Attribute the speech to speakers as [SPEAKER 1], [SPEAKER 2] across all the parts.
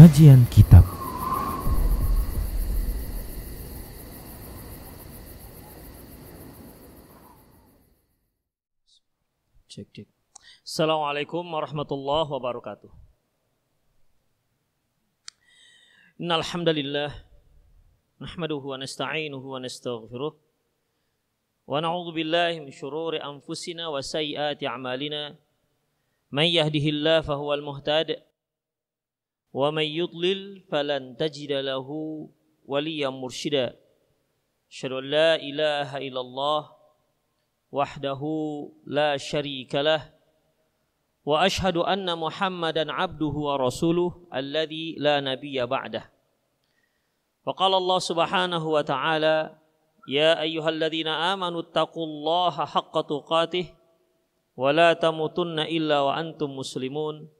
[SPEAKER 1] Kajian Kitab
[SPEAKER 2] Cek cek. Assalamualaikum warahmatullahi wabarakatuh. Innal hamdalillah nahmaduhu wa nasta'inuhu wa nastaghfiruh wa na'udzu billahi min shururi anfusina wa sayyiati a'malina. Man yahdihillahu fahuwal muhtadi ومن يضلل فلن تجد له وليا مرشدا أشهد أن لا إله إلا الله وحده لا شريك له وأشهد أن محمدا عبده ورسوله الذي لا نبي بعده وقال الله سبحانه وتعالى يا أيها الذين آمنوا اتقوا الله حق تقاته ولا تموتن إلا وأنتم مسلمون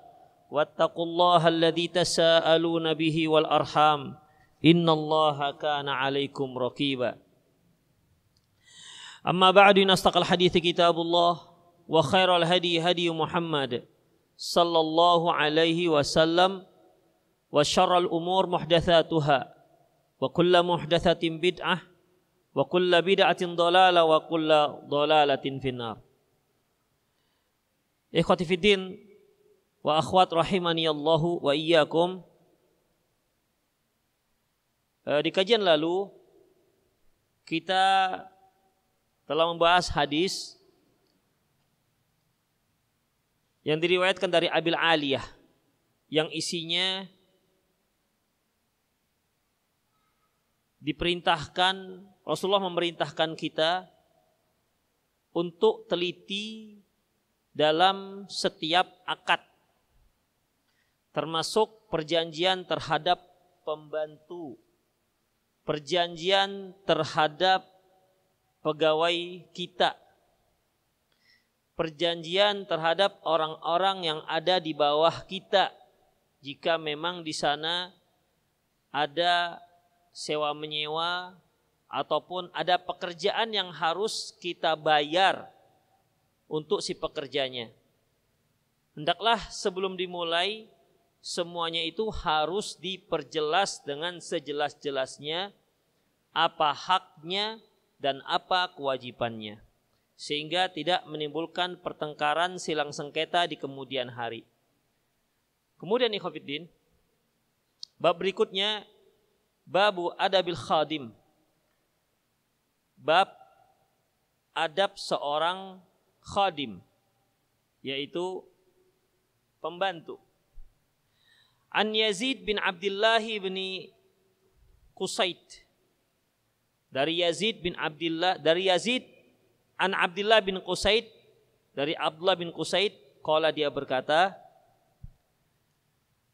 [SPEAKER 2] واتقوا الله الذي تساءلون به والأرحام. إن الله كان عليكم رقيبا. أما بعد نستقى الحديث كتاب الله وخير الهدي هدي محمد صلى الله عليه وسلم وشر الأمور محدثاتها وكل محدثة بدعة وكل بدعة ضلالة وكل ضلالة في النار. إخوتي في الدين wa akhwat rahimani Allahu wa iyyakum. E, di kajian lalu kita telah membahas hadis yang diriwayatkan dari Abil Aliyah yang isinya diperintahkan Rasulullah memerintahkan kita untuk teliti dalam setiap akad termasuk perjanjian terhadap pembantu, perjanjian terhadap pegawai kita, perjanjian terhadap orang-orang yang ada di bawah kita. Jika memang di sana ada sewa menyewa ataupun ada pekerjaan yang harus kita bayar untuk si pekerjanya. Hendaklah sebelum dimulai semuanya itu harus diperjelas dengan sejelas-jelasnya apa haknya dan apa kewajibannya sehingga tidak menimbulkan pertengkaran silang sengketa di kemudian hari. Kemudian ikhwatiddin bab berikutnya babu adabil khadim. Bab adab seorang khadim yaitu pembantu. An Yazid bin Abdullah bin Qusaid. Dari Yazid bin Abdullah dari Yazid an Abdullah bin Qusaid dari Abdullah bin Qusaid qala dia berkata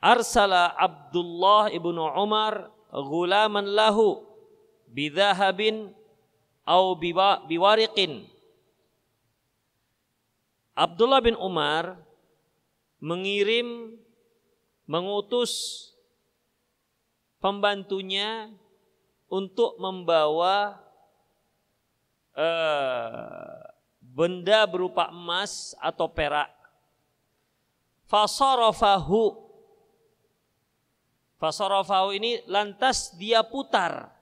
[SPEAKER 2] Arsala Abdullah ibnu Umar gulaman lahu bidhahabin au biwariqin. Abdullah bin Umar mengirim mengutus pembantunya untuk membawa uh, benda berupa emas atau perak. Fasarafahu. Fasarafahu ini lantas dia putar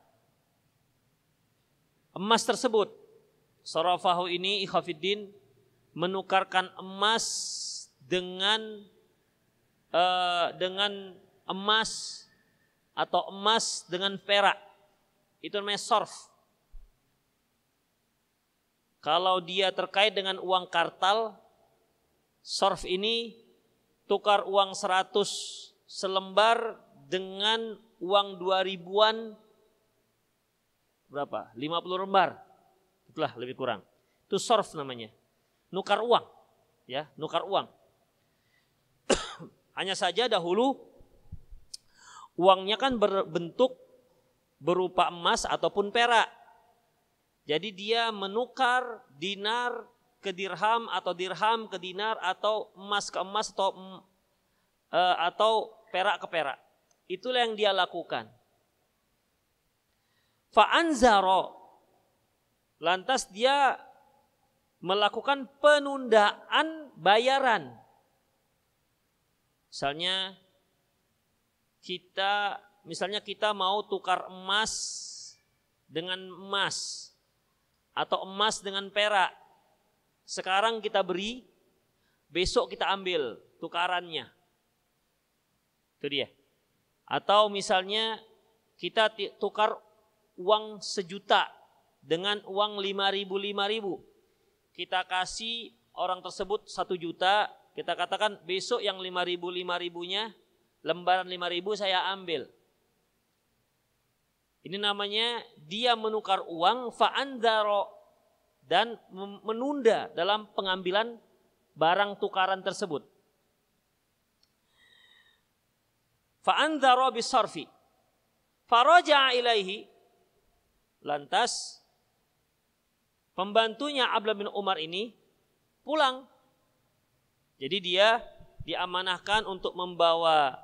[SPEAKER 2] emas tersebut. Sarafahu ini ikhafiddin menukarkan emas dengan uh, dengan emas atau emas dengan perak. Itu namanya sorf. Kalau dia terkait dengan uang kartal, sorf ini tukar uang 100 selembar dengan uang 2 ribuan berapa? 50 lembar. Itulah lebih kurang. Itu sorf namanya. Nukar uang. Ya, nukar uang. Hanya saja dahulu uangnya kan berbentuk berupa emas ataupun perak. Jadi dia menukar dinar ke dirham atau dirham ke dinar atau emas ke emas atau uh, atau perak ke perak. Itulah yang dia lakukan. Fa'anzaro. Lantas dia melakukan penundaan bayaran. Misalnya kita misalnya kita mau tukar emas dengan emas atau emas dengan perak. Sekarang kita beri, besok kita ambil tukarannya. Itu dia. Atau misalnya kita tukar uang sejuta dengan uang lima ribu lima ribu. Kita kasih orang tersebut satu juta, kita katakan besok yang lima ribu lima ribunya, lembaran lima ribu saya ambil. Ini namanya dia menukar uang fa'andaro dan menunda dalam pengambilan barang tukaran tersebut. Fa'andaro bisarfi. Faraja ilaihi. Lantas pembantunya Abdullah bin Umar ini pulang. Jadi dia diamanahkan untuk membawa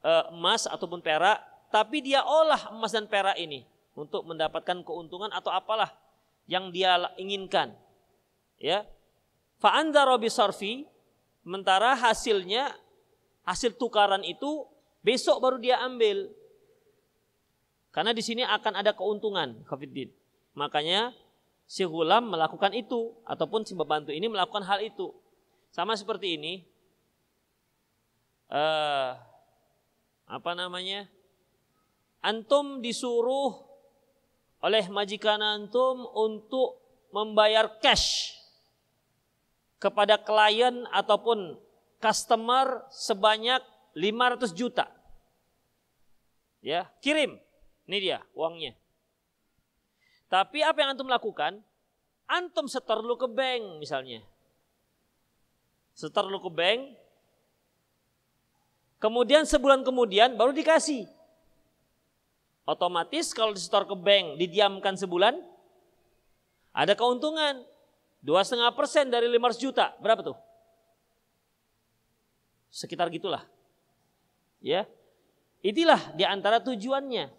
[SPEAKER 2] uh, emas ataupun perak tapi dia olah emas dan perak ini untuk mendapatkan keuntungan atau apalah yang dia inginkan. Ya. Fa'andara sarfi sementara hasilnya hasil tukaran itu besok baru dia ambil. Karena di sini akan ada keuntungan, Khafiddin. Makanya si gulam melakukan itu ataupun si pembantu ini melakukan hal itu. Sama seperti ini. Uh, apa namanya? antum disuruh oleh majikan antum untuk membayar cash kepada klien ataupun customer sebanyak 500 juta. Ya, kirim. Ini dia uangnya. Tapi apa yang antum lakukan? Antum setor dulu ke bank misalnya. Setor dulu ke bank. Kemudian sebulan kemudian baru dikasih. Otomatis kalau disetor ke bank didiamkan sebulan, ada keuntungan. Dua setengah persen dari 500 juta, berapa tuh? Sekitar gitulah. Ya, itulah di antara tujuannya.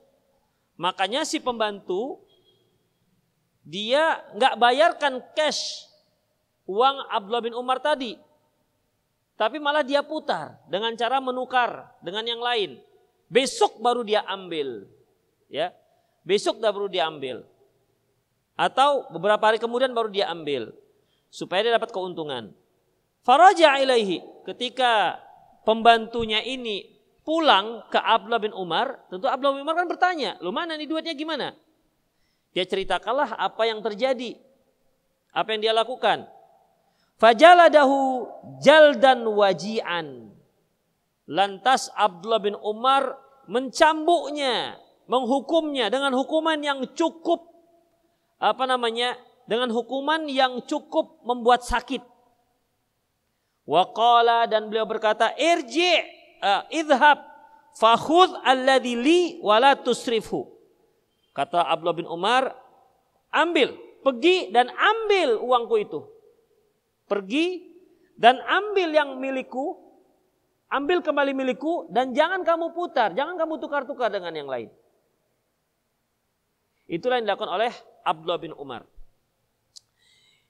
[SPEAKER 2] Makanya si pembantu dia nggak bayarkan cash uang Abdullah bin Umar tadi, tapi malah dia putar dengan cara menukar dengan yang lain. Besok baru dia ambil ya besok dah baru diambil atau beberapa hari kemudian baru dia ambil supaya dia dapat keuntungan. Faraja ilaihi ketika pembantunya ini pulang ke Abdullah bin Umar, tentu Abdullah bin Umar kan bertanya, "Lu mana nih duitnya gimana?" Dia ceritakanlah apa yang terjadi. Apa yang dia lakukan. Fajaladahu jaldan wajian. Lantas Abdullah bin Umar mencambuknya menghukumnya dengan hukuman yang cukup apa namanya? dengan hukuman yang cukup membuat sakit. Waqala dan beliau berkata, "Irji, uh, idhab fakhudh alladhi li wala tusrifhu." Kata Abdullah bin Umar, "Ambil, pergi dan ambil uangku itu." Pergi dan ambil yang milikku, ambil kembali milikku dan jangan kamu putar, jangan kamu tukar-tukar dengan yang lain. Itulah yang dilakukan oleh Abdullah bin Umar.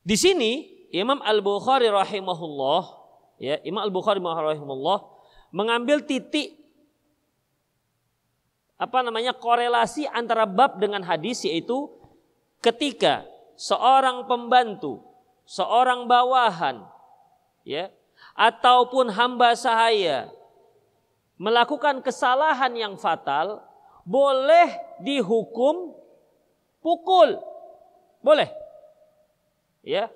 [SPEAKER 2] Di sini Imam Al-Bukhari rahimahullah ya, Imam Al-Bukhari rahimahullah mengambil titik apa namanya korelasi antara bab dengan hadis yaitu ketika seorang pembantu, seorang bawahan ya ataupun hamba sahaya melakukan kesalahan yang fatal boleh dihukum pukul. Boleh. Ya.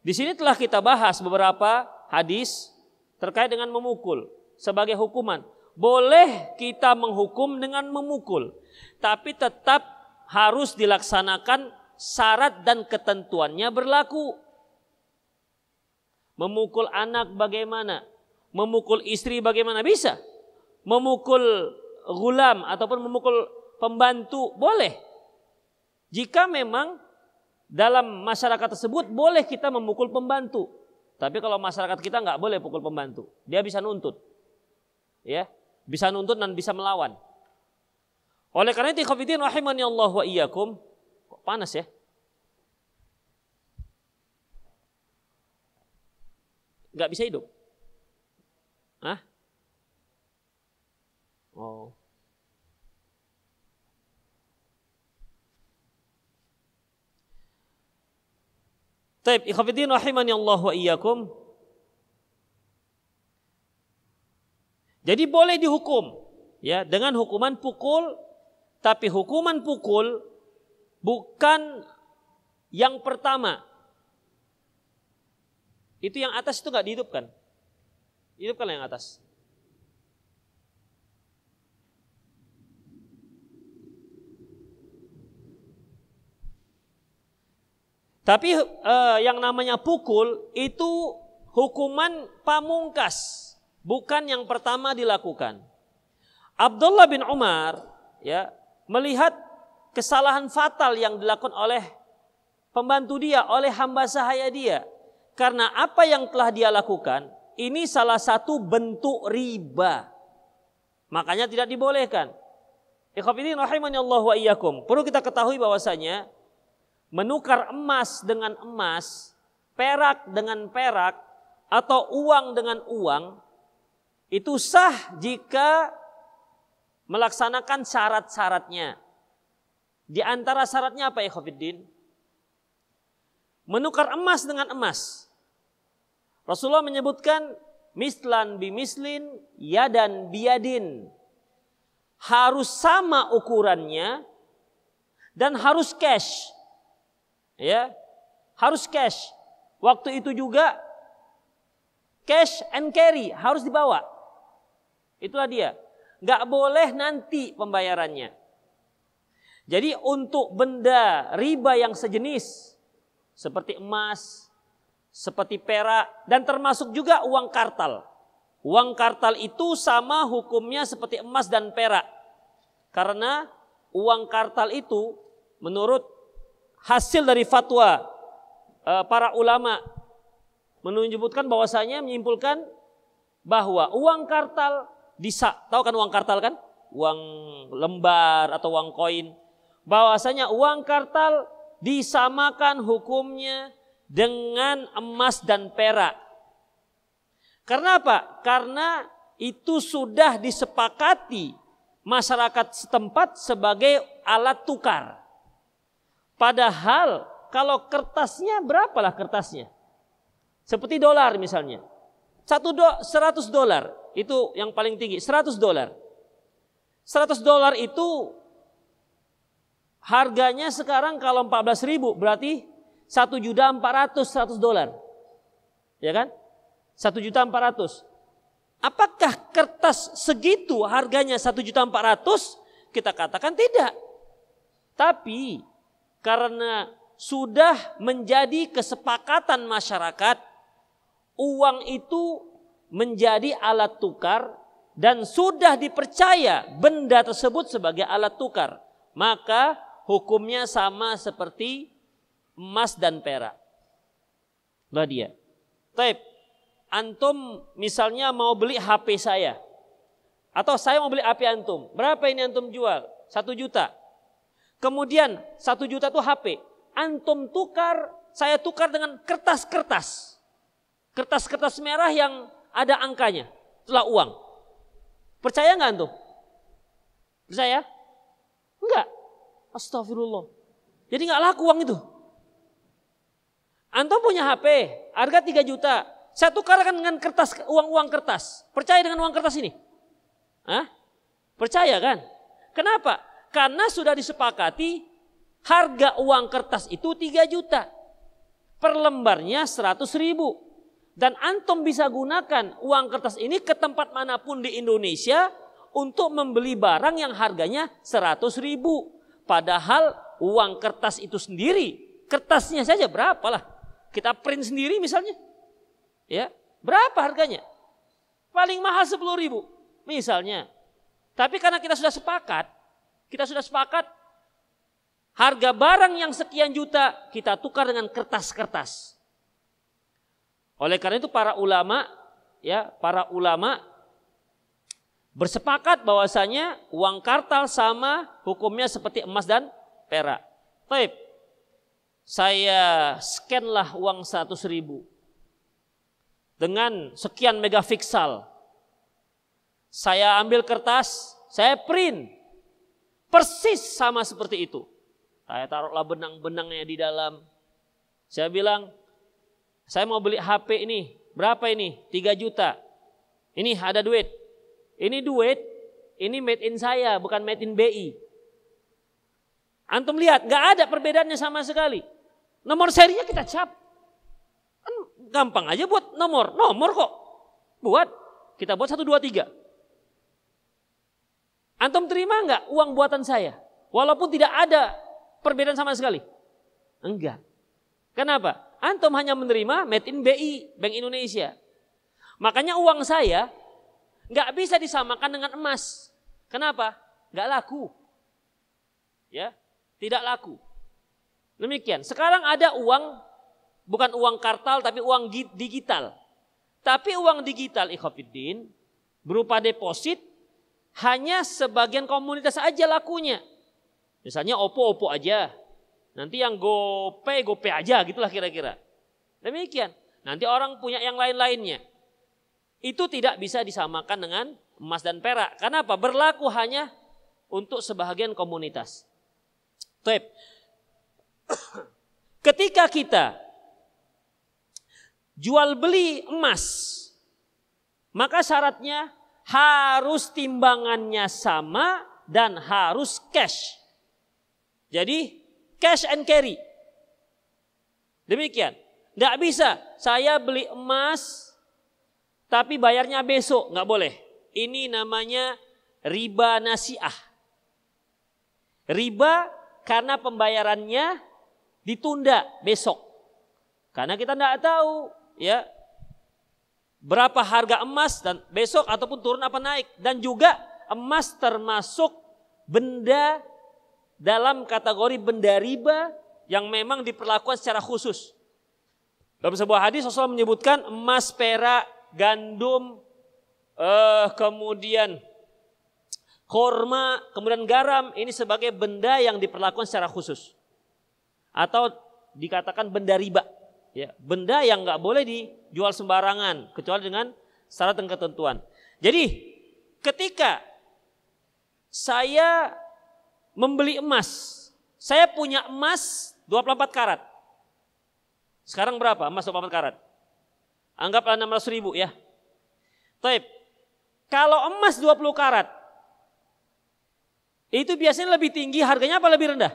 [SPEAKER 2] Di sini telah kita bahas beberapa hadis terkait dengan memukul sebagai hukuman. Boleh kita menghukum dengan memukul, tapi tetap harus dilaksanakan syarat dan ketentuannya berlaku. Memukul anak bagaimana? Memukul istri bagaimana? Bisa. Memukul gulam ataupun memukul pembantu boleh. Jika memang dalam masyarakat tersebut boleh kita memukul pembantu. Tapi kalau masyarakat kita nggak boleh pukul pembantu. Dia bisa nuntut. Ya, bisa nuntut dan bisa melawan. Oleh karena itu khafidin rahimani Allah wa iyyakum. Kok panas ya? Nggak bisa hidup. Hah? Oh. Taib, ikhafidin rahimani Allah wa iyyakum. Jadi boleh dihukum ya dengan hukuman pukul tapi hukuman pukul bukan yang pertama. Itu yang atas itu nggak dihidupkan. Hidupkan yang atas. Tapi uh, yang namanya pukul itu hukuman pamungkas, bukan yang pertama dilakukan. Abdullah bin Umar ya melihat kesalahan fatal yang dilakukan oleh pembantu dia, oleh hamba sahaya dia. Karena apa yang telah dia lakukan ini salah satu bentuk riba. Makanya tidak dibolehkan. Ikhwafidin rahimani Allah wa iyyakum. Perlu kita ketahui bahwasanya menukar emas dengan emas, perak dengan perak, atau uang dengan uang, itu sah jika melaksanakan syarat-syaratnya. Di antara syaratnya apa ya? Menukar emas dengan emas. Rasulullah menyebutkan mislan bimislin yadan biyadin. Harus sama ukurannya dan harus cash ya harus cash. Waktu itu juga cash and carry harus dibawa. Itulah dia. Nggak boleh nanti pembayarannya. Jadi untuk benda riba yang sejenis seperti emas, seperti perak dan termasuk juga uang kartal. Uang kartal itu sama hukumnya seperti emas dan perak. Karena uang kartal itu menurut hasil dari fatwa uh, para ulama menunjukkan bahwasanya menyimpulkan bahwa uang kartal bisa tahu kan uang kartal kan uang lembar atau uang koin bahwasanya uang kartal disamakan hukumnya dengan emas dan perak karena apa karena itu sudah disepakati masyarakat setempat sebagai alat tukar Padahal kalau kertasnya berapalah kertasnya? Seperti dolar misalnya. Satu do, 100 dolar itu yang paling tinggi, 100 dolar. 100 dolar itu harganya sekarang kalau 14 ribu berarti 1 juta 400 100 dolar. Ya kan? 1 juta 400. Apakah kertas segitu harganya 1 juta 400? Kita katakan tidak. Tapi karena sudah menjadi kesepakatan masyarakat uang itu menjadi alat tukar dan sudah dipercaya benda tersebut sebagai alat tukar maka hukumnya sama seperti emas dan perak. Lah dia. Taib. Antum misalnya mau beli HP saya. Atau saya mau beli HP antum. Berapa ini antum jual? Satu juta. Kemudian satu juta itu HP. Antum tukar, saya tukar dengan kertas-kertas. Kertas-kertas merah yang ada angkanya. Itulah uang. Percaya nggak antum? Percaya? Enggak. Astagfirullah. Jadi nggak laku uang itu. Antum punya HP, harga 3 juta. Saya tukarkan dengan kertas uang-uang kertas. Percaya dengan uang kertas ini? Hah? Percaya kan? Kenapa? Karena sudah disepakati harga uang kertas itu 3 juta. Per lembarnya 100 ribu. Dan antum bisa gunakan uang kertas ini ke tempat mana pun di Indonesia untuk membeli barang yang harganya 100 ribu. Padahal uang kertas itu sendiri, kertasnya saja berapa lah. Kita print sendiri misalnya. Ya, berapa harganya? Paling mahal 10 ribu misalnya. Tapi karena kita sudah sepakat, Kita sudah sepakat harga barang yang sekian juta kita tukar dengan kertas-kertas. Oleh karena itu para ulama ya, para ulama bersepakat bahwasanya uang kartal sama hukumnya seperti emas dan perak. Baik, saya scanlah uang 100 ribu dengan sekian megapiksel. Saya ambil kertas, saya print Persis sama seperti itu. Saya taruhlah benang-benangnya di dalam. Saya bilang, saya mau beli HP ini. Berapa ini? 3 juta. Ini ada duit. Ini duit, ini made in saya, bukan made in BI. Antum lihat, gak ada perbedaannya sama sekali. Nomor serinya kita cap. Kan gampang aja buat nomor. Nomor kok. Buat. Kita buat 1, 2, 3. Antum terima nggak uang buatan saya? Walaupun tidak ada perbedaan sama sekali. Enggak. Kenapa? Antum hanya menerima made in BI, Bank Indonesia. Makanya uang saya nggak bisa disamakan dengan emas. Kenapa? Nggak laku. Ya, tidak laku. Demikian. Sekarang ada uang bukan uang kartal tapi uang digital. Tapi uang digital ikhafidin berupa deposit hanya sebagian komunitas aja lakunya. Misalnya Oppo, Oppo aja. Nanti yang GoPay, GoPay aja gitulah kira-kira. Demikian. Nanti orang punya yang lain-lainnya. Itu tidak bisa disamakan dengan emas dan perak. Karena apa? Berlaku hanya untuk sebagian komunitas. Tep. Ketika kita jual beli emas, maka syaratnya harus timbangannya sama dan harus cash. Jadi cash and carry. Demikian. Nggak bisa saya beli emas tapi bayarnya besok. Nggak boleh. Ini namanya riba nasiah. Riba karena pembayarannya ditunda besok. Karena kita nggak tahu ya berapa harga emas dan besok ataupun turun apa naik dan juga emas termasuk benda dalam kategori benda riba yang memang diperlakukan secara khusus. Dalam sebuah hadis Rasulullah menyebutkan emas, perak, gandum, eh, kemudian korma, kemudian garam ini sebagai benda yang diperlakukan secara khusus atau dikatakan benda riba. Ya, benda yang nggak boleh dijual sembarangan kecuali dengan syarat dan ketentuan. Jadi ketika saya membeli emas, saya punya emas 24 karat. Sekarang berapa emas 24 karat? Anggaplah 600 ribu ya. Taib. Kalau emas 20 karat, itu biasanya lebih tinggi harganya apa lebih rendah?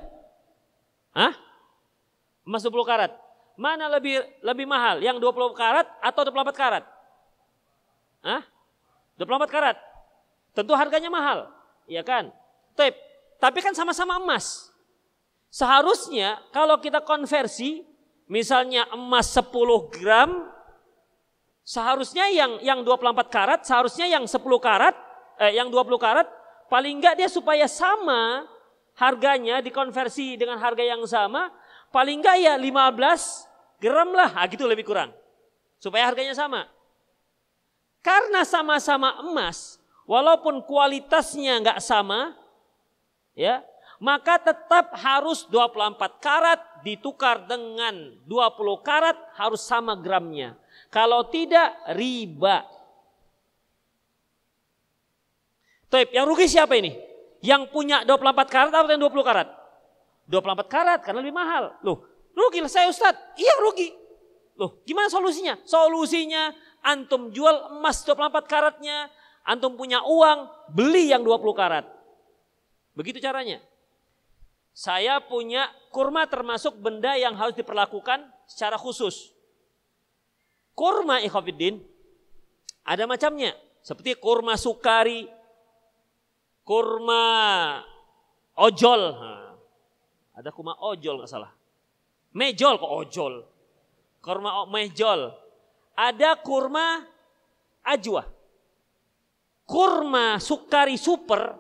[SPEAKER 2] Hah? Emas 20 karat. Mana lebih lebih mahal? Yang 20 karat atau 24 karat? Hah? 24 karat. Tentu harganya mahal, ya kan? Tapi, tapi kan sama-sama emas. Seharusnya kalau kita konversi, misalnya emas 10 gram, seharusnya yang yang 24 karat, seharusnya yang 10 karat, eh, yang 20 karat, paling enggak dia supaya sama harganya dikonversi dengan harga yang sama, paling enggak ya 15 gram lah, ah, gitu lebih kurang. Supaya harganya sama. Karena sama-sama emas, walaupun kualitasnya nggak sama, ya, maka tetap harus 24 karat ditukar dengan 20 karat harus sama gramnya. Kalau tidak riba. Taip, yang rugi siapa ini? Yang punya 24 karat atau yang 20 karat? 24 karat karena lebih mahal. Loh, Rugi lah saya Ustaz. Iya rugi. Loh gimana solusinya? Solusinya antum jual emas 24 karatnya. Antum punya uang beli yang 20 karat. Begitu caranya. Saya punya kurma termasuk benda yang harus diperlakukan secara khusus. Kurma ikhwafiddin ada macamnya. Seperti kurma sukari, kurma ojol. Ada kurma ojol nggak salah. Mejol kok ojol. Kurma mejol. Ada kurma ajwa. Kurma sukari super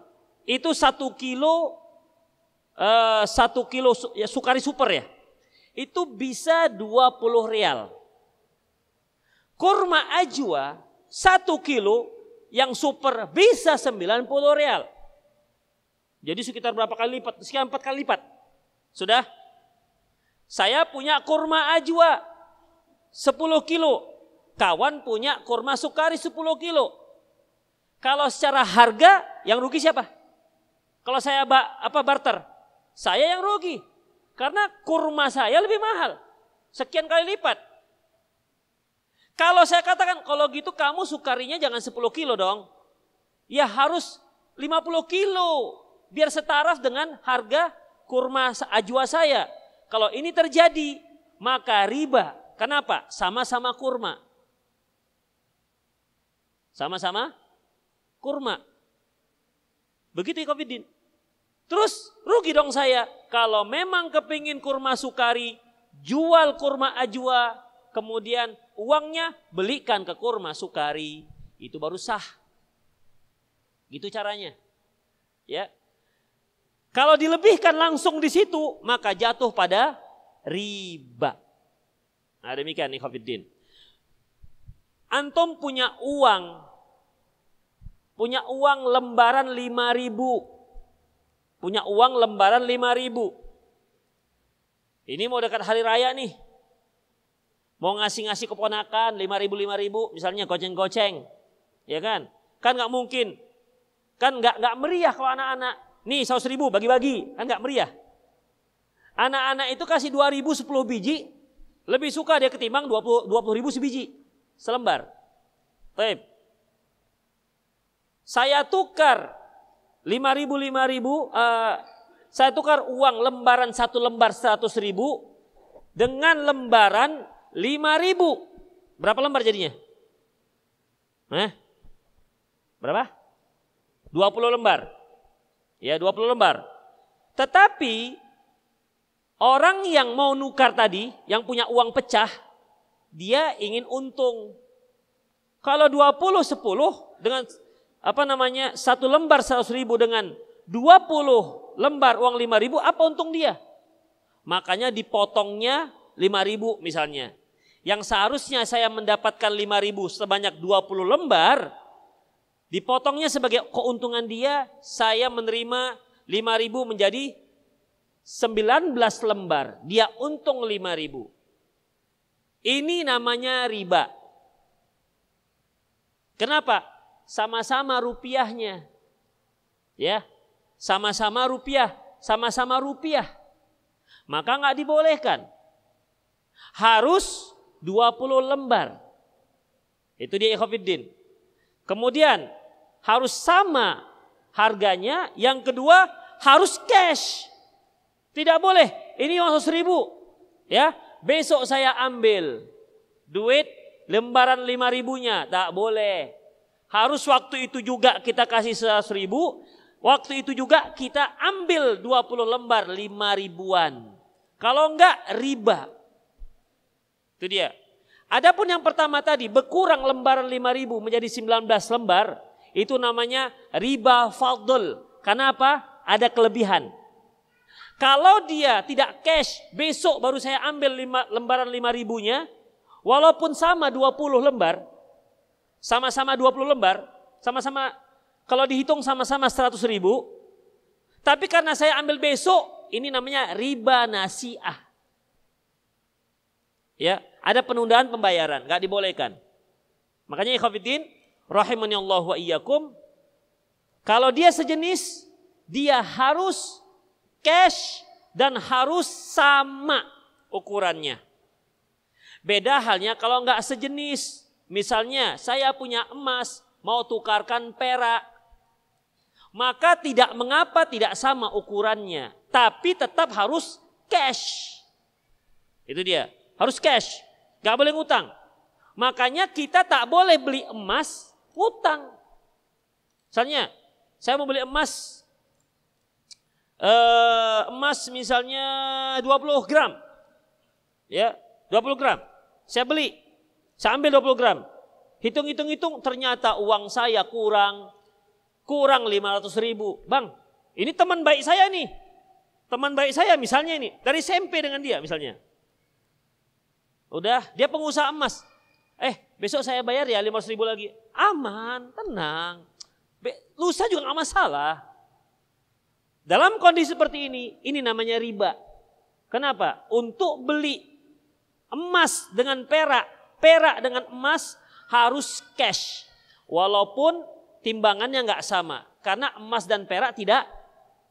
[SPEAKER 2] itu satu kilo uh, satu kilo ya, sukari super ya. Itu bisa 20 real. Kurma ajwa satu kilo yang super bisa 90 real. Jadi sekitar berapa kali lipat? Sekian empat kali lipat. Sudah? Saya punya kurma ajwa 10 kilo. Kawan punya kurma sukari 10 kilo. Kalau secara harga yang rugi siapa? Kalau saya apa barter, saya yang rugi. Karena kurma saya lebih mahal. Sekian kali lipat. Kalau saya katakan kalau gitu kamu sukarinya jangan 10 kilo dong. Ya harus 50 kilo. Biar setaraf dengan harga kurma ajwa saya. Kalau ini terjadi maka riba. Kenapa? Sama-sama kurma. Sama-sama kurma. Begitu Ikhwafiddin. Terus rugi dong saya. Kalau memang kepingin kurma sukari, jual kurma ajwa, kemudian uangnya belikan ke kurma sukari. Itu baru sah. Gitu caranya. Ya. Kalau dilebihkan langsung di situ, maka jatuh pada riba. Nah demikian Ikhwafiddin. Antum punya uang punya uang lembaran 5 ribu. Punya uang lembaran 5 ribu. Ini mau dekat hari raya nih. Mau ngasih-ngasih keponakan 5 ribu 5 ribu misalnya goceng-goceng. Ya kan? Kan nggak mungkin. Kan nggak nggak meriah kalau anak-anak. Nih 100 ribu bagi-bagi. Kan nggak meriah. Anak-anak itu kasih 2 ribu 10 biji. Lebih suka dia ketimbang 20, 20 ribu sebiji. Selembar. Baik saya tukar 5 ribu, 5 ribu, uh, saya tukar uang lembaran satu lembar 100 ribu dengan lembaran 5 ribu. Berapa lembar jadinya? Eh? Berapa? 20 lembar. Ya 20 lembar. Tetapi orang yang mau nukar tadi, yang punya uang pecah, dia ingin untung. Kalau 20 10 dengan apa namanya satu lembar seratus ribu dengan 20 lembar uang lima ribu apa untung dia? Makanya dipotongnya lima ribu misalnya. Yang seharusnya saya mendapatkan lima ribu sebanyak 20 lembar, dipotongnya sebagai keuntungan dia, saya menerima lima ribu menjadi 19 lembar. Dia untung lima ribu. Ini namanya riba. Kenapa? sama-sama rupiahnya. Ya, sama-sama rupiah, sama-sama rupiah. Maka nggak dibolehkan. Harus 20 lembar. Itu dia ikhwafiddin. Kemudian harus sama harganya. Yang kedua harus cash. Tidak boleh. Ini uang seribu. Ya, besok saya ambil duit lembaran lima ribunya. Tak boleh. Harus waktu itu juga kita kasih 100 ribu. Waktu itu juga kita ambil 20 lembar 5 ribuan. Kalau enggak riba. Itu dia. Adapun yang pertama tadi berkurang lembaran 5 ribu menjadi 19 lembar. Itu namanya riba fadl. Kenapa? Ada kelebihan. Kalau dia tidak cash, besok baru saya ambil lima, lembaran 5 ribunya. Walaupun sama 20 lembar, sama-sama 20 lembar, sama-sama kalau dihitung sama-sama 100 ribu, tapi karena saya ambil besok, ini namanya riba nasiah. Ya, ada penundaan pembayaran, nggak dibolehkan. Makanya ikhwatiddin, rahimani Allah wa iyyakum, kalau dia sejenis, dia harus cash dan harus sama ukurannya. Beda halnya kalau nggak sejenis, Misalnya saya punya emas mau tukarkan perak. Maka tidak mengapa tidak sama ukurannya. Tapi tetap harus cash. Itu dia. Harus cash. Gak boleh ngutang. Makanya kita tak boleh beli emas ngutang. Misalnya saya mau beli emas. Uh, emas misalnya 20 gram. Ya, 20 gram. Saya beli saya ambil 20 gram. Hitung-hitung-hitung ternyata uang saya kurang. Kurang 500 ribu. Bang, ini teman baik saya nih. Teman baik saya misalnya ini, dari SMP dengan dia misalnya. Udah, dia pengusaha emas. Eh, besok saya bayar ya 500 ribu lagi. Aman, tenang. Lusa juga gak masalah. Dalam kondisi seperti ini, ini namanya riba. Kenapa? Untuk beli emas dengan perak, perak dengan emas harus cash. Walaupun timbangannya nggak sama. Karena emas dan perak tidak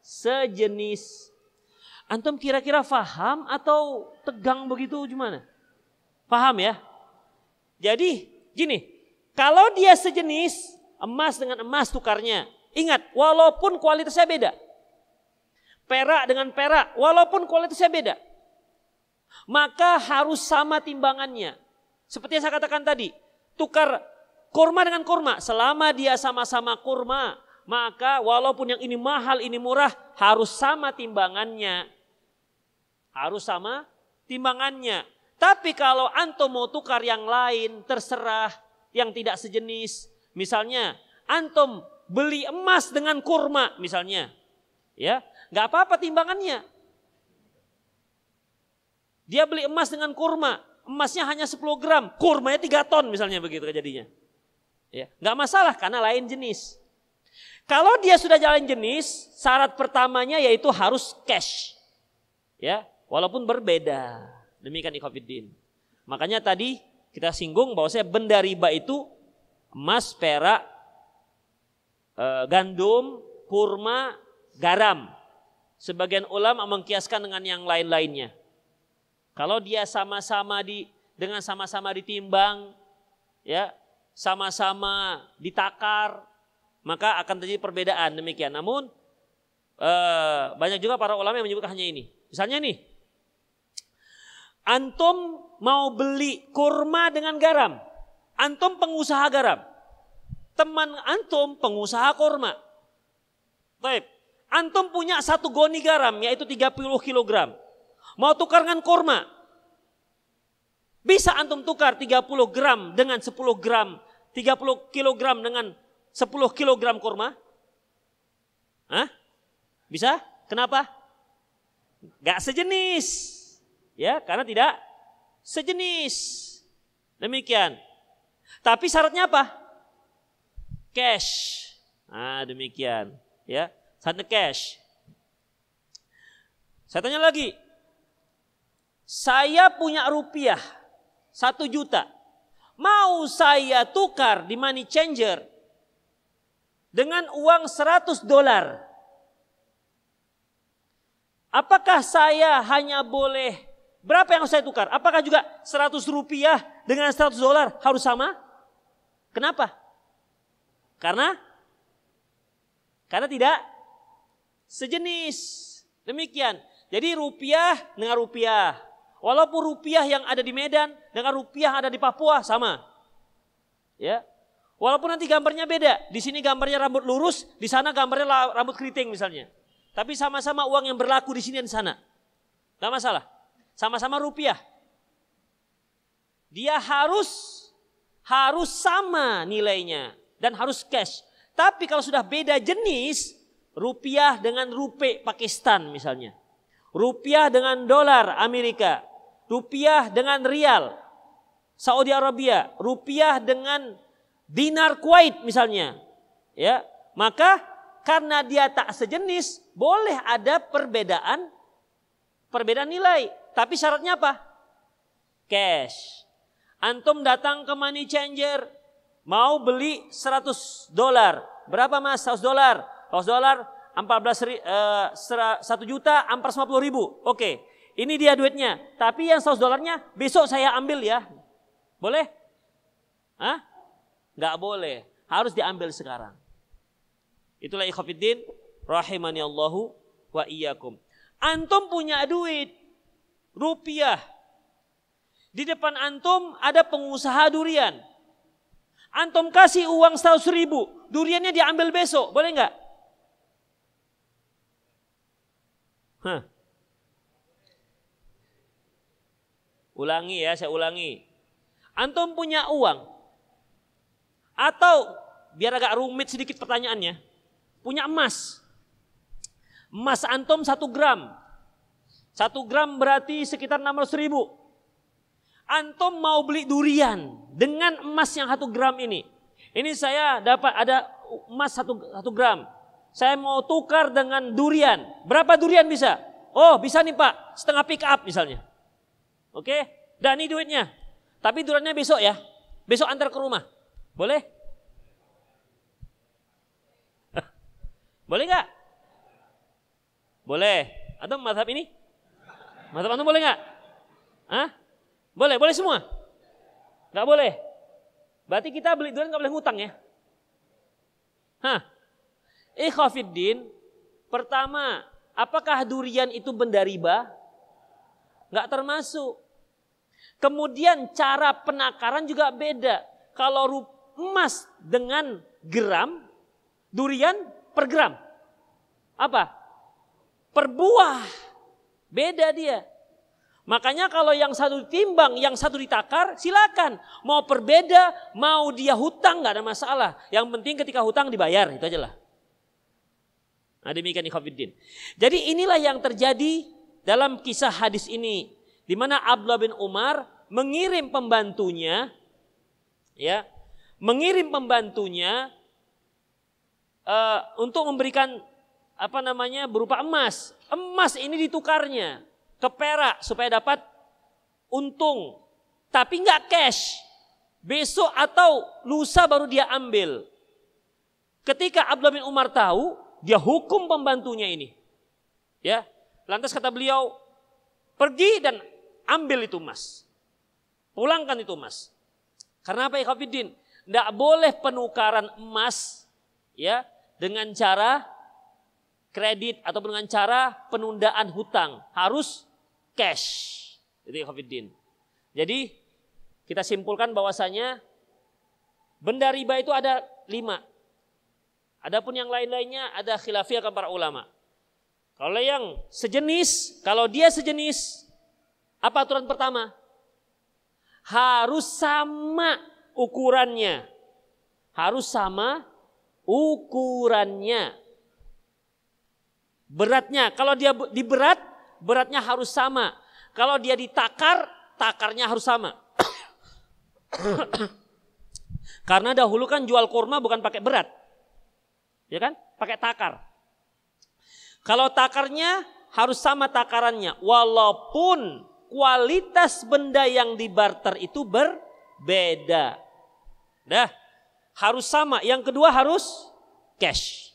[SPEAKER 2] sejenis. Antum kira-kira faham atau tegang begitu gimana? Paham ya? Jadi gini, kalau dia sejenis emas dengan emas tukarnya. Ingat, walaupun kualitasnya beda. Perak dengan perak, walaupun kualitasnya beda. Maka harus sama timbangannya. Seperti yang saya katakan tadi, tukar kurma dengan kurma. Selama dia sama-sama kurma, maka walaupun yang ini mahal, ini murah, harus sama timbangannya. Harus sama timbangannya. Tapi kalau antum mau tukar yang lain, terserah yang tidak sejenis. Misalnya, antum beli emas dengan kurma misalnya. Ya, nggak apa-apa timbangannya. Dia beli emas dengan kurma, emasnya hanya 10 gram, kurmanya 3 ton misalnya begitu kejadiannya. Ya, nggak masalah karena lain jenis. Kalau dia sudah jalan jenis, syarat pertamanya yaitu harus cash. Ya, walaupun berbeda. Demikian ikhwafiddin. Makanya tadi kita singgung bahwa saya benda riba itu emas, perak, eh, gandum, kurma, garam. Sebagian ulama mengkiaskan dengan yang lain-lainnya. Kalau dia sama-sama di dengan sama-sama ditimbang, ya, sama-sama ditakar, maka akan terjadi perbedaan demikian. Namun eh, banyak juga para ulama yang menyebutkan hanya ini. Misalnya nih, Antum mau beli kurma dengan garam. Antum pengusaha garam. Teman antum pengusaha kurma. Baik. Antum punya satu goni garam yaitu 30 kg. Mau tukar dengan kurma. Bisa antum tukar 30 gram dengan 10 gram. 30 kg dengan 10 kg kurma? Hah? Bisa? Kenapa? Gak sejenis. Ya, karena tidak sejenis. Demikian. Tapi syaratnya apa? Cash. Nah, demikian. Ya, syaratnya cash. Saya tanya lagi. Saya punya rupiah satu juta. Mau saya tukar di money changer dengan uang 100 dolar. Apakah saya hanya boleh Berapa yang harus saya tukar? Apakah juga 100 rupiah dengan 100 dolar harus sama? Kenapa? Karena karena tidak sejenis. Demikian. Jadi rupiah dengan rupiah. Walaupun rupiah yang ada di Medan dengan rupiah yang ada di Papua sama. Ya. Walaupun nanti gambarnya beda. Di sini gambarnya rambut lurus, di sana gambarnya rambut keriting misalnya. Tapi sama-sama uang yang berlaku di sini dan di sana. Tidak masalah. Sama-sama rupiah. Dia harus harus sama nilainya dan harus cash. Tapi kalau sudah beda jenis, rupiah dengan rupiah Pakistan misalnya. Rupiah dengan dolar Amerika. Rupiah dengan rial Saudi Arabia. Rupiah dengan dinar Kuwait misalnya. Ya, maka karena dia tak sejenis, boleh ada perbedaan perbedaan nilai. Tapi syaratnya apa? Cash. Antum datang ke money changer, mau beli 100 dolar. Berapa mas 100 dolar? 100 dolar 14 ri, uh, 1 juta 450 ribu. Oke, ini dia duitnya. Tapi yang 100 dolarnya besok saya ambil ya. Boleh? Hah? Gak boleh. Harus diambil sekarang. Itulah ikhafidin rahimani Allahu wa iyyakum. Antum punya duit, rupiah. Di depan antum ada pengusaha durian. Antum kasih uang 100 ribu, duriannya diambil besok, boleh nggak? Hah. Ulangi ya, saya ulangi. Antum punya uang. Atau biar agak rumit sedikit pertanyaannya. Punya emas. Emas antum satu gram Satu gram berarti sekitar 600 ribu. Antum mau beli durian dengan emas yang satu gram ini. Ini saya dapat ada emas satu, satu gram. Saya mau tukar dengan durian. Berapa durian bisa? Oh bisa nih pak, setengah pick up misalnya. Oke, dan ini duitnya. Tapi duriannya besok ya. Besok antar ke rumah. Boleh? Boleh nggak? Boleh. Atau mazhab ini? Mazhab antum boleh nggak? Hah? Boleh, boleh semua? Nggak boleh? Berarti kita beli durian nggak boleh ngutang ya? Hah? Ikhafiddin, pertama, apakah durian itu benda riba? Nggak termasuk. Kemudian cara penakaran juga beda. Kalau emas dengan gram, durian per gram. Apa? Per buah. Beda dia. Makanya kalau yang satu ditimbang, yang satu ditakar, silakan. Mau perbeda, mau dia hutang nggak ada masalah. Yang penting ketika hutang dibayar, itu aja lah. Nah demikian ikhwafiddin. Jadi inilah yang terjadi dalam kisah hadis ini. Di mana Abdullah bin Umar mengirim pembantunya, ya, mengirim pembantunya uh, untuk memberikan apa namanya berupa emas. Emas ini ditukarnya ke perak supaya dapat untung. Tapi nggak cash. Besok atau lusa baru dia ambil. Ketika Abdullah bin Umar tahu, dia hukum pembantunya ini. Ya, lantas kata beliau, pergi dan ambil itu emas. Pulangkan itu emas. Karena apa ya Tidak boleh penukaran emas ya dengan cara kredit atau dengan cara penundaan hutang. Harus cash. Itu Ikhwafiddin. Jadi kita simpulkan bahwasanya benda riba itu ada lima. Adapun yang lain-lainnya ada khilafiyah para ulama. Kalau yang sejenis, kalau dia sejenis, apa aturan pertama? Harus sama ukurannya. Harus sama ukurannya. Beratnya, kalau dia di berat, beratnya harus sama. Kalau dia ditakar, takarnya harus sama. Karena dahulu kan jual kurma bukan pakai berat. Ya kan? Pakai takar. Kalau takarnya harus sama takarannya. Walaupun kualitas benda yang dibarter itu berbeda. Dah, harus sama. Yang kedua harus cash.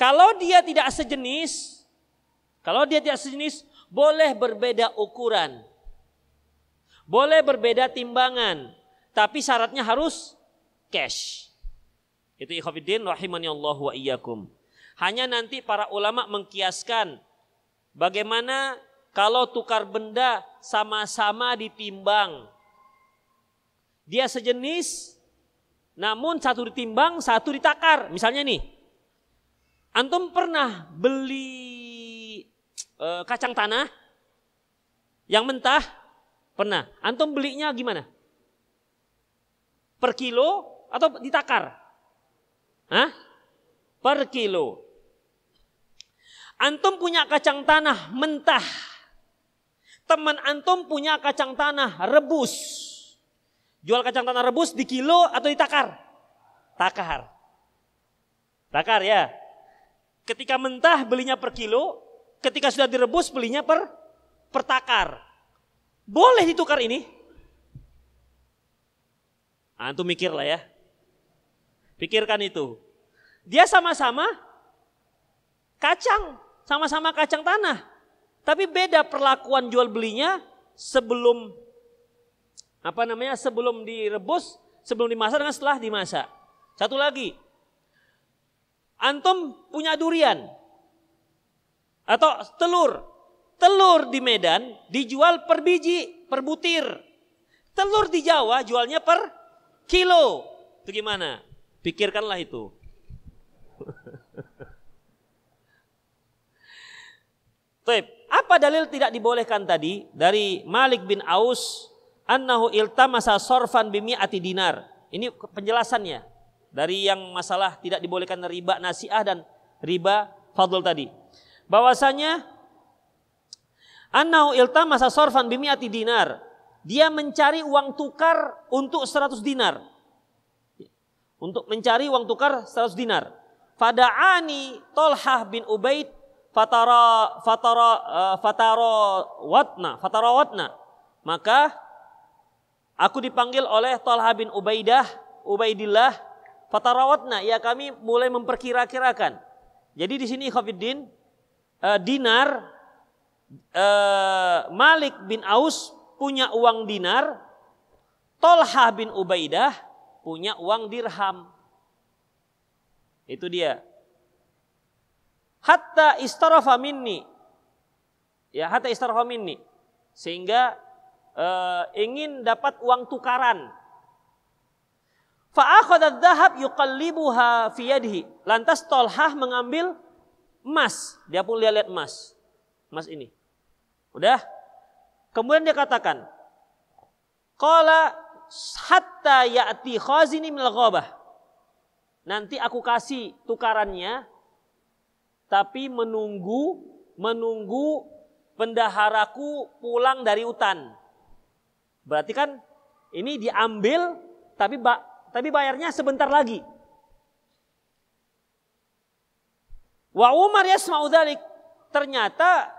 [SPEAKER 2] Kalau dia tidak sejenis, kalau dia tidak sejenis, boleh berbeda ukuran. Boleh berbeda timbangan. Tapi syaratnya harus cash. Itu ikhwafiddin rahimani Allah wa iyyakum. Hanya nanti para ulama mengkiaskan bagaimana kalau tukar benda sama-sama ditimbang. Dia sejenis namun satu ditimbang, satu ditakar. Misalnya nih, antum pernah beli Eh, kacang tanah yang mentah pernah. Antum belinya gimana? Per kilo atau ditakar? Hah? Per kilo. Antum punya kacang tanah mentah. Teman antum punya kacang tanah rebus. Jual kacang tanah rebus di kilo atau ditakar? Takar. Takar ya. Ketika mentah belinya per kilo, ketika sudah direbus belinya per pertakar. Boleh ditukar ini? Antum mikir lah ya. Pikirkan itu. Dia sama-sama kacang, sama-sama kacang tanah. Tapi beda perlakuan jual belinya sebelum apa namanya? sebelum direbus, sebelum dimasak dengan setelah dimasak. Satu lagi. Antum punya durian, atau telur. Telur di Medan dijual per biji, per butir. Telur di Jawa jualnya per kilo. Itu gimana? Pikirkanlah itu. Taip, apa dalil tidak dibolehkan tadi dari Malik bin Aus annahu iltamasa sorfan ati dinar. Ini penjelasannya dari yang masalah tidak dibolehkan riba nasiah dan riba fadl tadi bahwasanya Annau iltamasa sorfan bimiati dinar. Dia mencari uang tukar untuk 100 dinar. Untuk mencari uang tukar 100 dinar. Fada'ani Tolhah bin Ubaid fatara fatara uh, fatara watna fatara watna maka aku dipanggil oleh Talha bin Ubaidah Ubaidillah fatara watna ya kami mulai memperkira-kirakan jadi di sini Khafiddin uh, dinar uh, Malik bin Aus punya uang dinar Tolha bin Ubaidah punya uang dirham itu dia hatta istarafa minni. Ya, hatta istarafa minni. Sehingga uh, ingin dapat uang tukaran. Fa'akhadha dhahab yuqallibuha fi yadihi. Lantas Tolhah mengambil emas. Dia pun lihat-lihat emas. Emas ini. Udah? Kemudian dia katakan, Qala hatta ya'ti khazini minal ghabah. Nanti aku kasih tukarannya tapi menunggu menunggu pendaharaku pulang dari hutan. Berarti kan ini diambil tapi tapi bayarnya sebentar lagi. Wa Umar yasma'u dzalik. Ternyata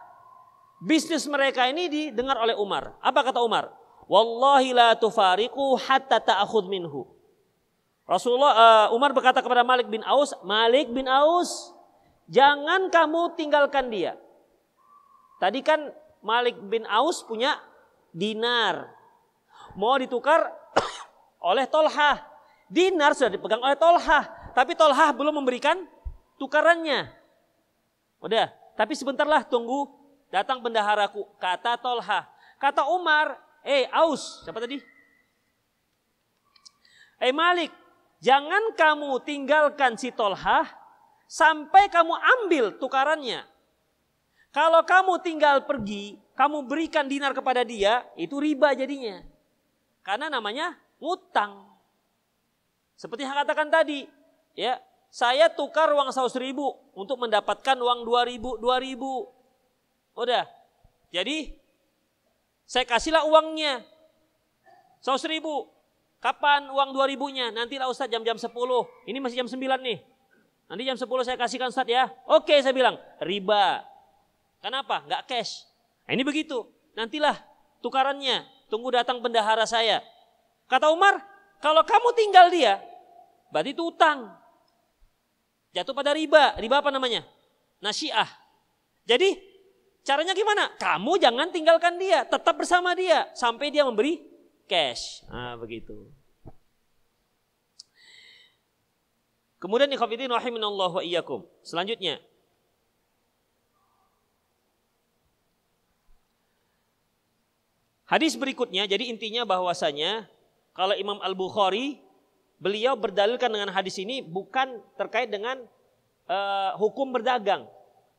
[SPEAKER 2] bisnis mereka ini didengar oleh Umar. Apa kata Umar? Wallahi la tufariqu hatta ta'khudh minhu. Rasulullah uh, Umar berkata kepada Malik bin Aus, Malik bin Aus, Jangan kamu tinggalkan dia. Tadi kan Malik bin Aus punya dinar. Mau ditukar oleh Tolhah. Dinar sudah dipegang oleh Tolhah. Tapi Tolhah belum memberikan tukarannya. Udah, tapi sebentarlah tunggu datang bendaharaku. Kata Tolhah. Kata Umar, eh Aus, siapa tadi? Eh Malik, jangan kamu tinggalkan si Tolhah sampai kamu ambil tukarannya. Kalau kamu tinggal pergi, kamu berikan dinar kepada dia, itu riba jadinya. Karena namanya ngutang. Seperti yang katakan tadi, ya, saya tukar uang 100 ribu untuk mendapatkan uang 2 ribu, 2 ribu. Udah. Jadi, saya kasihlah uangnya. 100 ribu. Kapan uang 2 ribunya? Nantilah Ustaz jam-jam 10. Ini masih jam 9 nih. Nanti jam 10 saya kasihkan Ustaz ya. Oke saya bilang, riba. Kenapa? Enggak cash. Nah, ini begitu. Nantilah tukarannya. Tunggu datang bendahara saya. Kata Umar, kalau kamu tinggal dia, berarti itu utang. Jatuh pada riba. Riba apa namanya? Nasiah. Jadi caranya gimana? Kamu jangan tinggalkan dia. Tetap bersama dia. Sampai dia memberi cash. Nah begitu. Kemudian ikhwatiddin rahiminallah wa iyyakum. Selanjutnya Hadis berikutnya jadi intinya bahwasanya kalau Imam Al-Bukhari beliau berdalilkan dengan hadis ini bukan terkait dengan uh, hukum berdagang,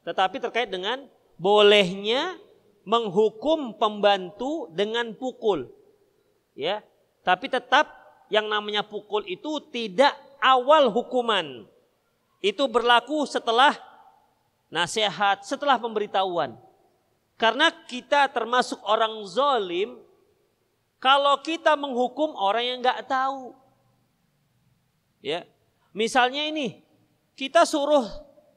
[SPEAKER 2] tetapi terkait dengan bolehnya menghukum pembantu dengan pukul. Ya, tapi tetap yang namanya pukul itu tidak awal hukuman. Itu berlaku setelah nasihat, setelah pemberitahuan. Karena kita termasuk orang zolim, kalau kita menghukum orang yang nggak tahu. Ya, misalnya ini, kita suruh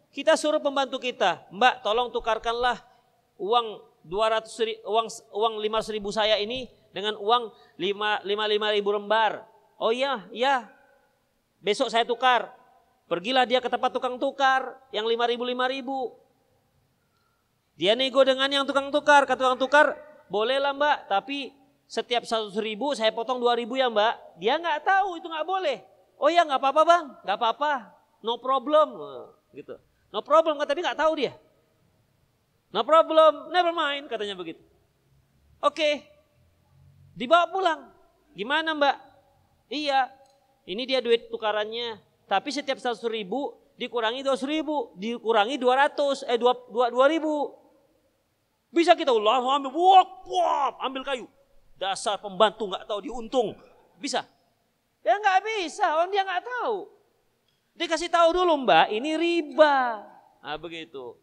[SPEAKER 2] kita suruh pembantu kita, Mbak, tolong tukarkanlah uang 200 uang uang 500 ribu saya ini dengan uang 5 55 ribu lembar. Oh iya, iya, Besok saya tukar. Pergilah dia ke tempat tukang tukar yang lima ribu lima ribu. Dia nego dengan yang tukang tukar. Kata tukang tukar, bolehlah mbak, tapi setiap satu ribu saya potong dua ribu ya mbak. Dia nggak tahu itu nggak boleh. Oh ya nggak apa-apa bang, nggak apa-apa, no problem, gitu. No problem, tapi nggak tahu dia. No problem, never mind katanya begitu. Oke, okay. dibawa pulang. Gimana mbak? Iya, ini dia duit tukarannya. Tapi setiap 100 ribu dikurangi 200 ribu. Dikurangi 200, eh 2, 2, 2 ribu. Bisa kita Allah ambil, wop, wop, ambil kayu. Dasar pembantu nggak tahu diuntung. Bisa? Ya nggak bisa, orang dia nggak tahu. Dia kasih tahu dulu mbak, ini riba. Nah begitu.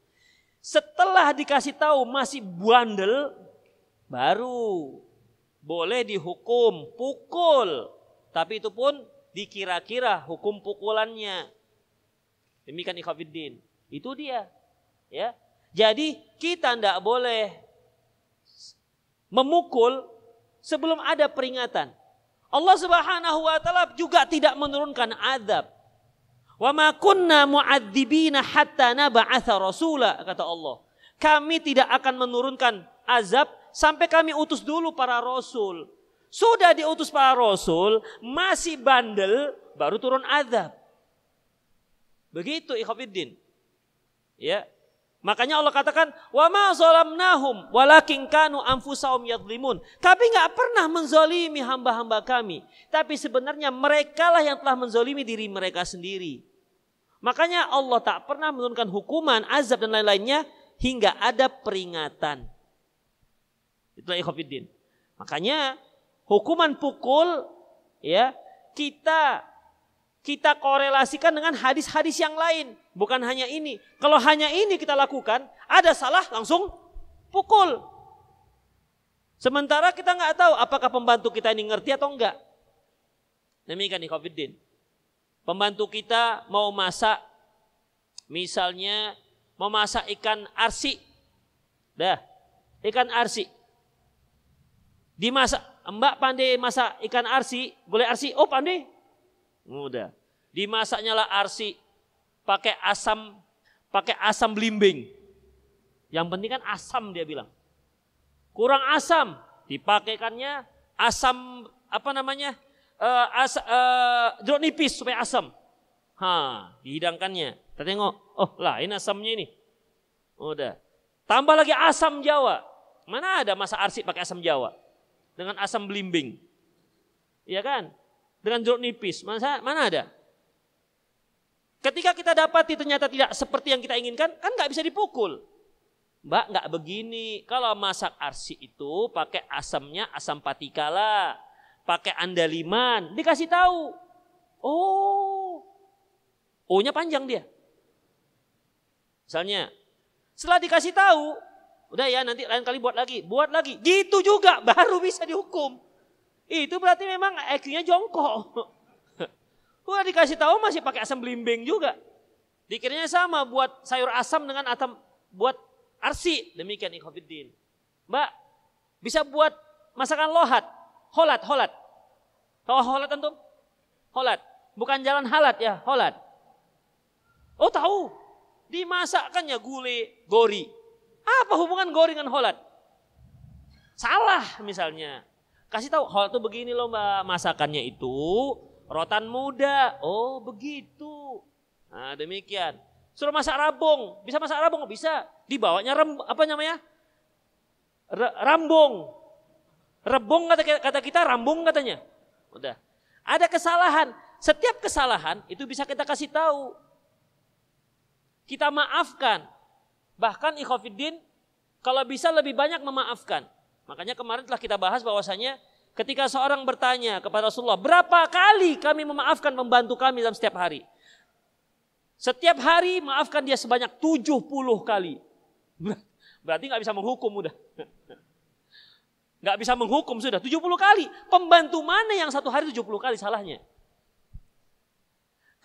[SPEAKER 2] Setelah dikasih tahu masih bandel, baru boleh dihukum, pukul. Tapi itu pun dikira-kira hukum pukulannya. Demikian ikhwafiddin. Itu dia. Ya. Jadi kita tidak boleh memukul sebelum ada peringatan. Allah Subhanahu wa taala juga tidak menurunkan azab. Wa ma kunna mu'adzibina hatta nab'atha rasula kata Allah. Kami tidak akan menurunkan azab sampai kami utus dulu para rasul. Sudah diutus para rasul, masih bandel, baru turun azab. Begitu ikhwafiddin. Ya. Makanya Allah katakan, "Wa ma zalamnahum walakin kanu anfusahum yadlimun." Kami nggak pernah menzolimi hamba-hamba kami, tapi sebenarnya mereka lah yang telah menzolimi diri mereka sendiri. Makanya Allah tak pernah menurunkan hukuman, azab dan lain-lainnya hingga ada peringatan. Itulah ikhwatiddin. Makanya hukuman pukul ya kita kita korelasikan dengan hadis-hadis yang lain. Bukan hanya ini. Kalau hanya ini kita lakukan, ada salah langsung pukul. Sementara kita nggak tahu apakah pembantu kita ini ngerti atau enggak. Demikian nih Covidin. Pembantu kita mau masak, misalnya mau masak ikan arsi. Dah, ikan arsi. Dimasak, mbak pandai masak ikan arsi, boleh arsi? Oh pandai, Mudah. Dimasaknya lah arsi pakai asam pakai asam belimbing. Yang penting kan asam dia bilang. Kurang asam, dipakaikannya asam apa namanya? Uh, as, uh, jeruk nipis supaya asam. Ha, dihidangkannya. Kita tengok, oh lah ini asamnya ini. Udah. Tambah lagi asam Jawa. Mana ada masa arsi pakai asam Jawa? Dengan asam belimbing. Iya kan? Dengan jeruk nipis. Mana, mana ada? Ketika kita dapati ternyata tidak seperti yang kita inginkan, kan nggak bisa dipukul. Mbak nggak begini. Kalau masak arsi itu pakai asamnya asam patikala, pakai andaliman, dikasih tahu. Oh, O-nya panjang dia. Misalnya, setelah dikasih tahu, udah ya nanti lain kali buat lagi, buat lagi. Gitu juga baru bisa dihukum. Itu berarti memang IQ-nya jongkok. Udah dikasih tahu masih pakai asam belimbing juga. Dikiranya sama buat sayur asam dengan asam buat arsi. Demikian ikhwafiddin. Mbak, bisa buat masakan lohat. Holat, holat. Tahu holat antum? Holat. Bukan jalan halat ya, holat. Oh tahu. Dimasakkannya gulai, gori. Apa hubungan gori dengan holat? Salah misalnya. Kasih tahu, hal itu begini loh mbak, masakannya itu rotan muda. Oh begitu. Nah demikian. Suruh masak rabung, bisa masak rabung? Bisa. Dibawanya rem, apa namanya? rambung. Rebung kata, kata kita, rambung katanya. Udah. Ada kesalahan. Setiap kesalahan itu bisa kita kasih tahu. Kita maafkan. Bahkan ikhofiddin kalau bisa lebih banyak memaafkan. Makanya kemarin telah kita bahas bahwasanya ketika seorang bertanya kepada Rasulullah, berapa kali kami memaafkan membantu kami dalam setiap hari? Setiap hari maafkan dia sebanyak 70 kali. Berarti nggak bisa menghukum udah. Nggak bisa menghukum sudah 70 kali. Pembantu mana yang satu hari 70 kali salahnya?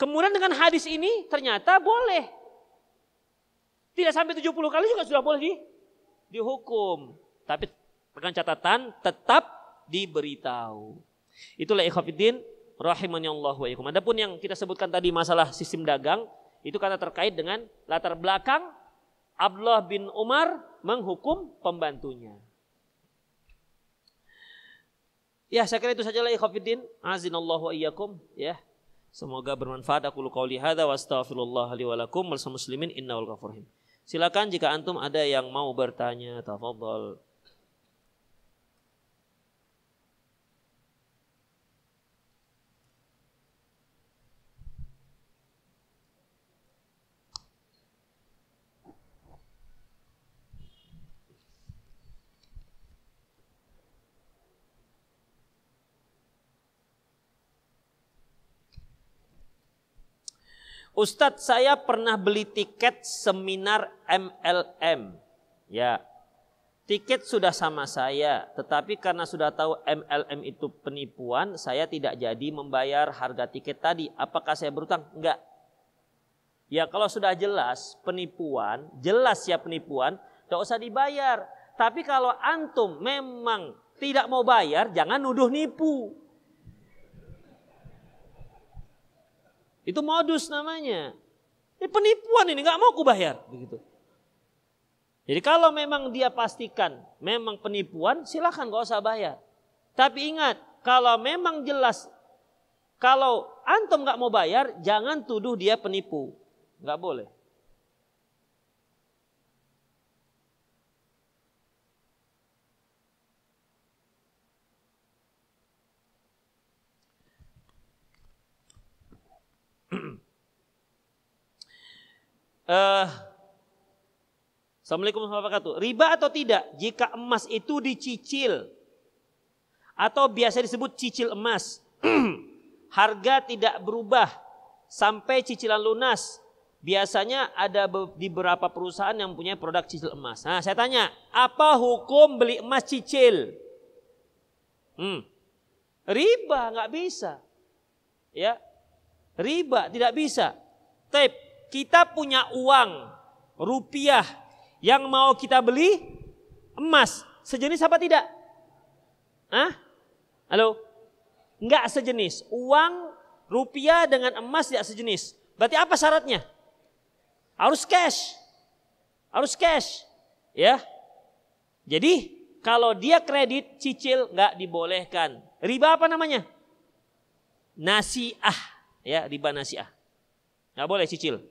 [SPEAKER 2] Kemudian dengan hadis ini ternyata boleh. Tidak sampai 70 kali juga sudah boleh di, dihukum. Tapi dengan catatan tetap diberitahu. Itulah ikhafidin rahimani Allah wa ikum. Adapun yang kita sebutkan tadi masalah sistem dagang itu kata terkait dengan latar belakang Abdullah bin Umar menghukum pembantunya. Ya, saya kira itu sajalah ikhafidin. Azinallahu wa iyyakum ya. Semoga bermanfaat aku qauli hadza wa astaghfirullah li wa lakum muslimin innahu ghafurur Silakan jika antum ada yang mau bertanya, tafadhol. Ustadz saya pernah beli tiket seminar MLM. Ya, tiket sudah sama saya, tetapi karena sudah tahu MLM itu penipuan, saya tidak jadi membayar harga tiket tadi. Apakah saya berutang? Enggak. Ya kalau sudah jelas penipuan, jelas ya penipuan, tidak usah dibayar. Tapi kalau antum memang tidak mau bayar, jangan nuduh nipu. Itu modus namanya. Ini penipuan ini, nggak mau ku bayar. Begitu. Jadi kalau memang dia pastikan memang penipuan, silahkan gak usah bayar. Tapi ingat, kalau memang jelas, kalau antum nggak mau bayar, jangan tuduh dia penipu. Nggak boleh. Uh, Assalamualaikum warahmatullahi wabarakatuh. Riba atau tidak jika emas itu dicicil atau biasa disebut cicil emas. Harga tidak berubah sampai cicilan lunas. Biasanya ada di beberapa perusahaan yang punya produk cicil emas. Nah, saya tanya, apa hukum beli emas cicil? Hmm. Riba nggak bisa. Ya. Riba tidak bisa. Tapi kita punya uang rupiah yang mau kita beli emas sejenis apa tidak? Hah? Halo? Enggak sejenis. Uang rupiah dengan emas tidak sejenis. Berarti apa syaratnya? Harus cash. Harus cash. Ya. Jadi kalau dia kredit cicil nggak dibolehkan. Riba apa namanya? Nasiah. Ya, riba nasiah. Nggak boleh cicil.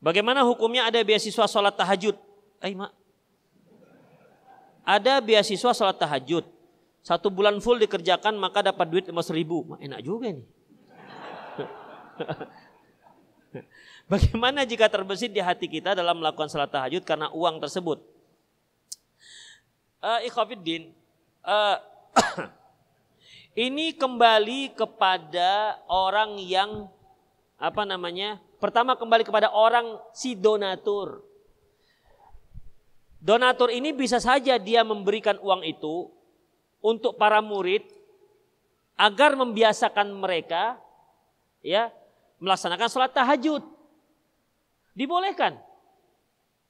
[SPEAKER 2] Bagaimana hukumnya ada beasiswa sholat tahajud? Eh, mak. Ada beasiswa sholat tahajud. Satu bulan full dikerjakan maka dapat duit lima ribu. Mak, enak juga nih. Bagaimana jika terbesit di hati kita dalam melakukan sholat tahajud karena uang tersebut? Uh, Ikhafiddin, uh, ini kembali kepada orang yang apa namanya Pertama kembali kepada orang si donatur. Donatur ini bisa saja dia memberikan uang itu untuk para murid agar membiasakan mereka ya melaksanakan sholat tahajud. Dibolehkan.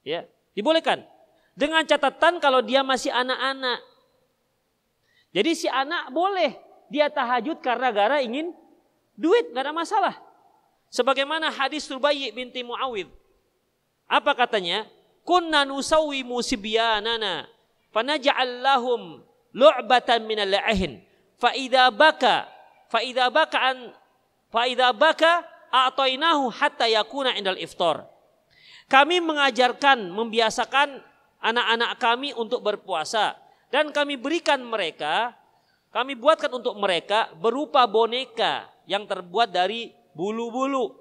[SPEAKER 2] Ya, dibolehkan. Dengan catatan kalau dia masih anak-anak. Jadi si anak boleh dia tahajud karena gara ingin duit, nggak ada masalah. Sebagaimana hadis Rubayyi binti Muawid. Apa katanya? Kunna nusawi musibyanana fanaj'al lahum lu'batan min al-ahin fa idza baka fa idza baka an fa idza baka a'tainahu hatta yakuna indal iftar. Kami mengajarkan, membiasakan anak-anak kami untuk berpuasa dan kami berikan mereka, kami buatkan untuk mereka berupa boneka yang terbuat dari bulu-bulu.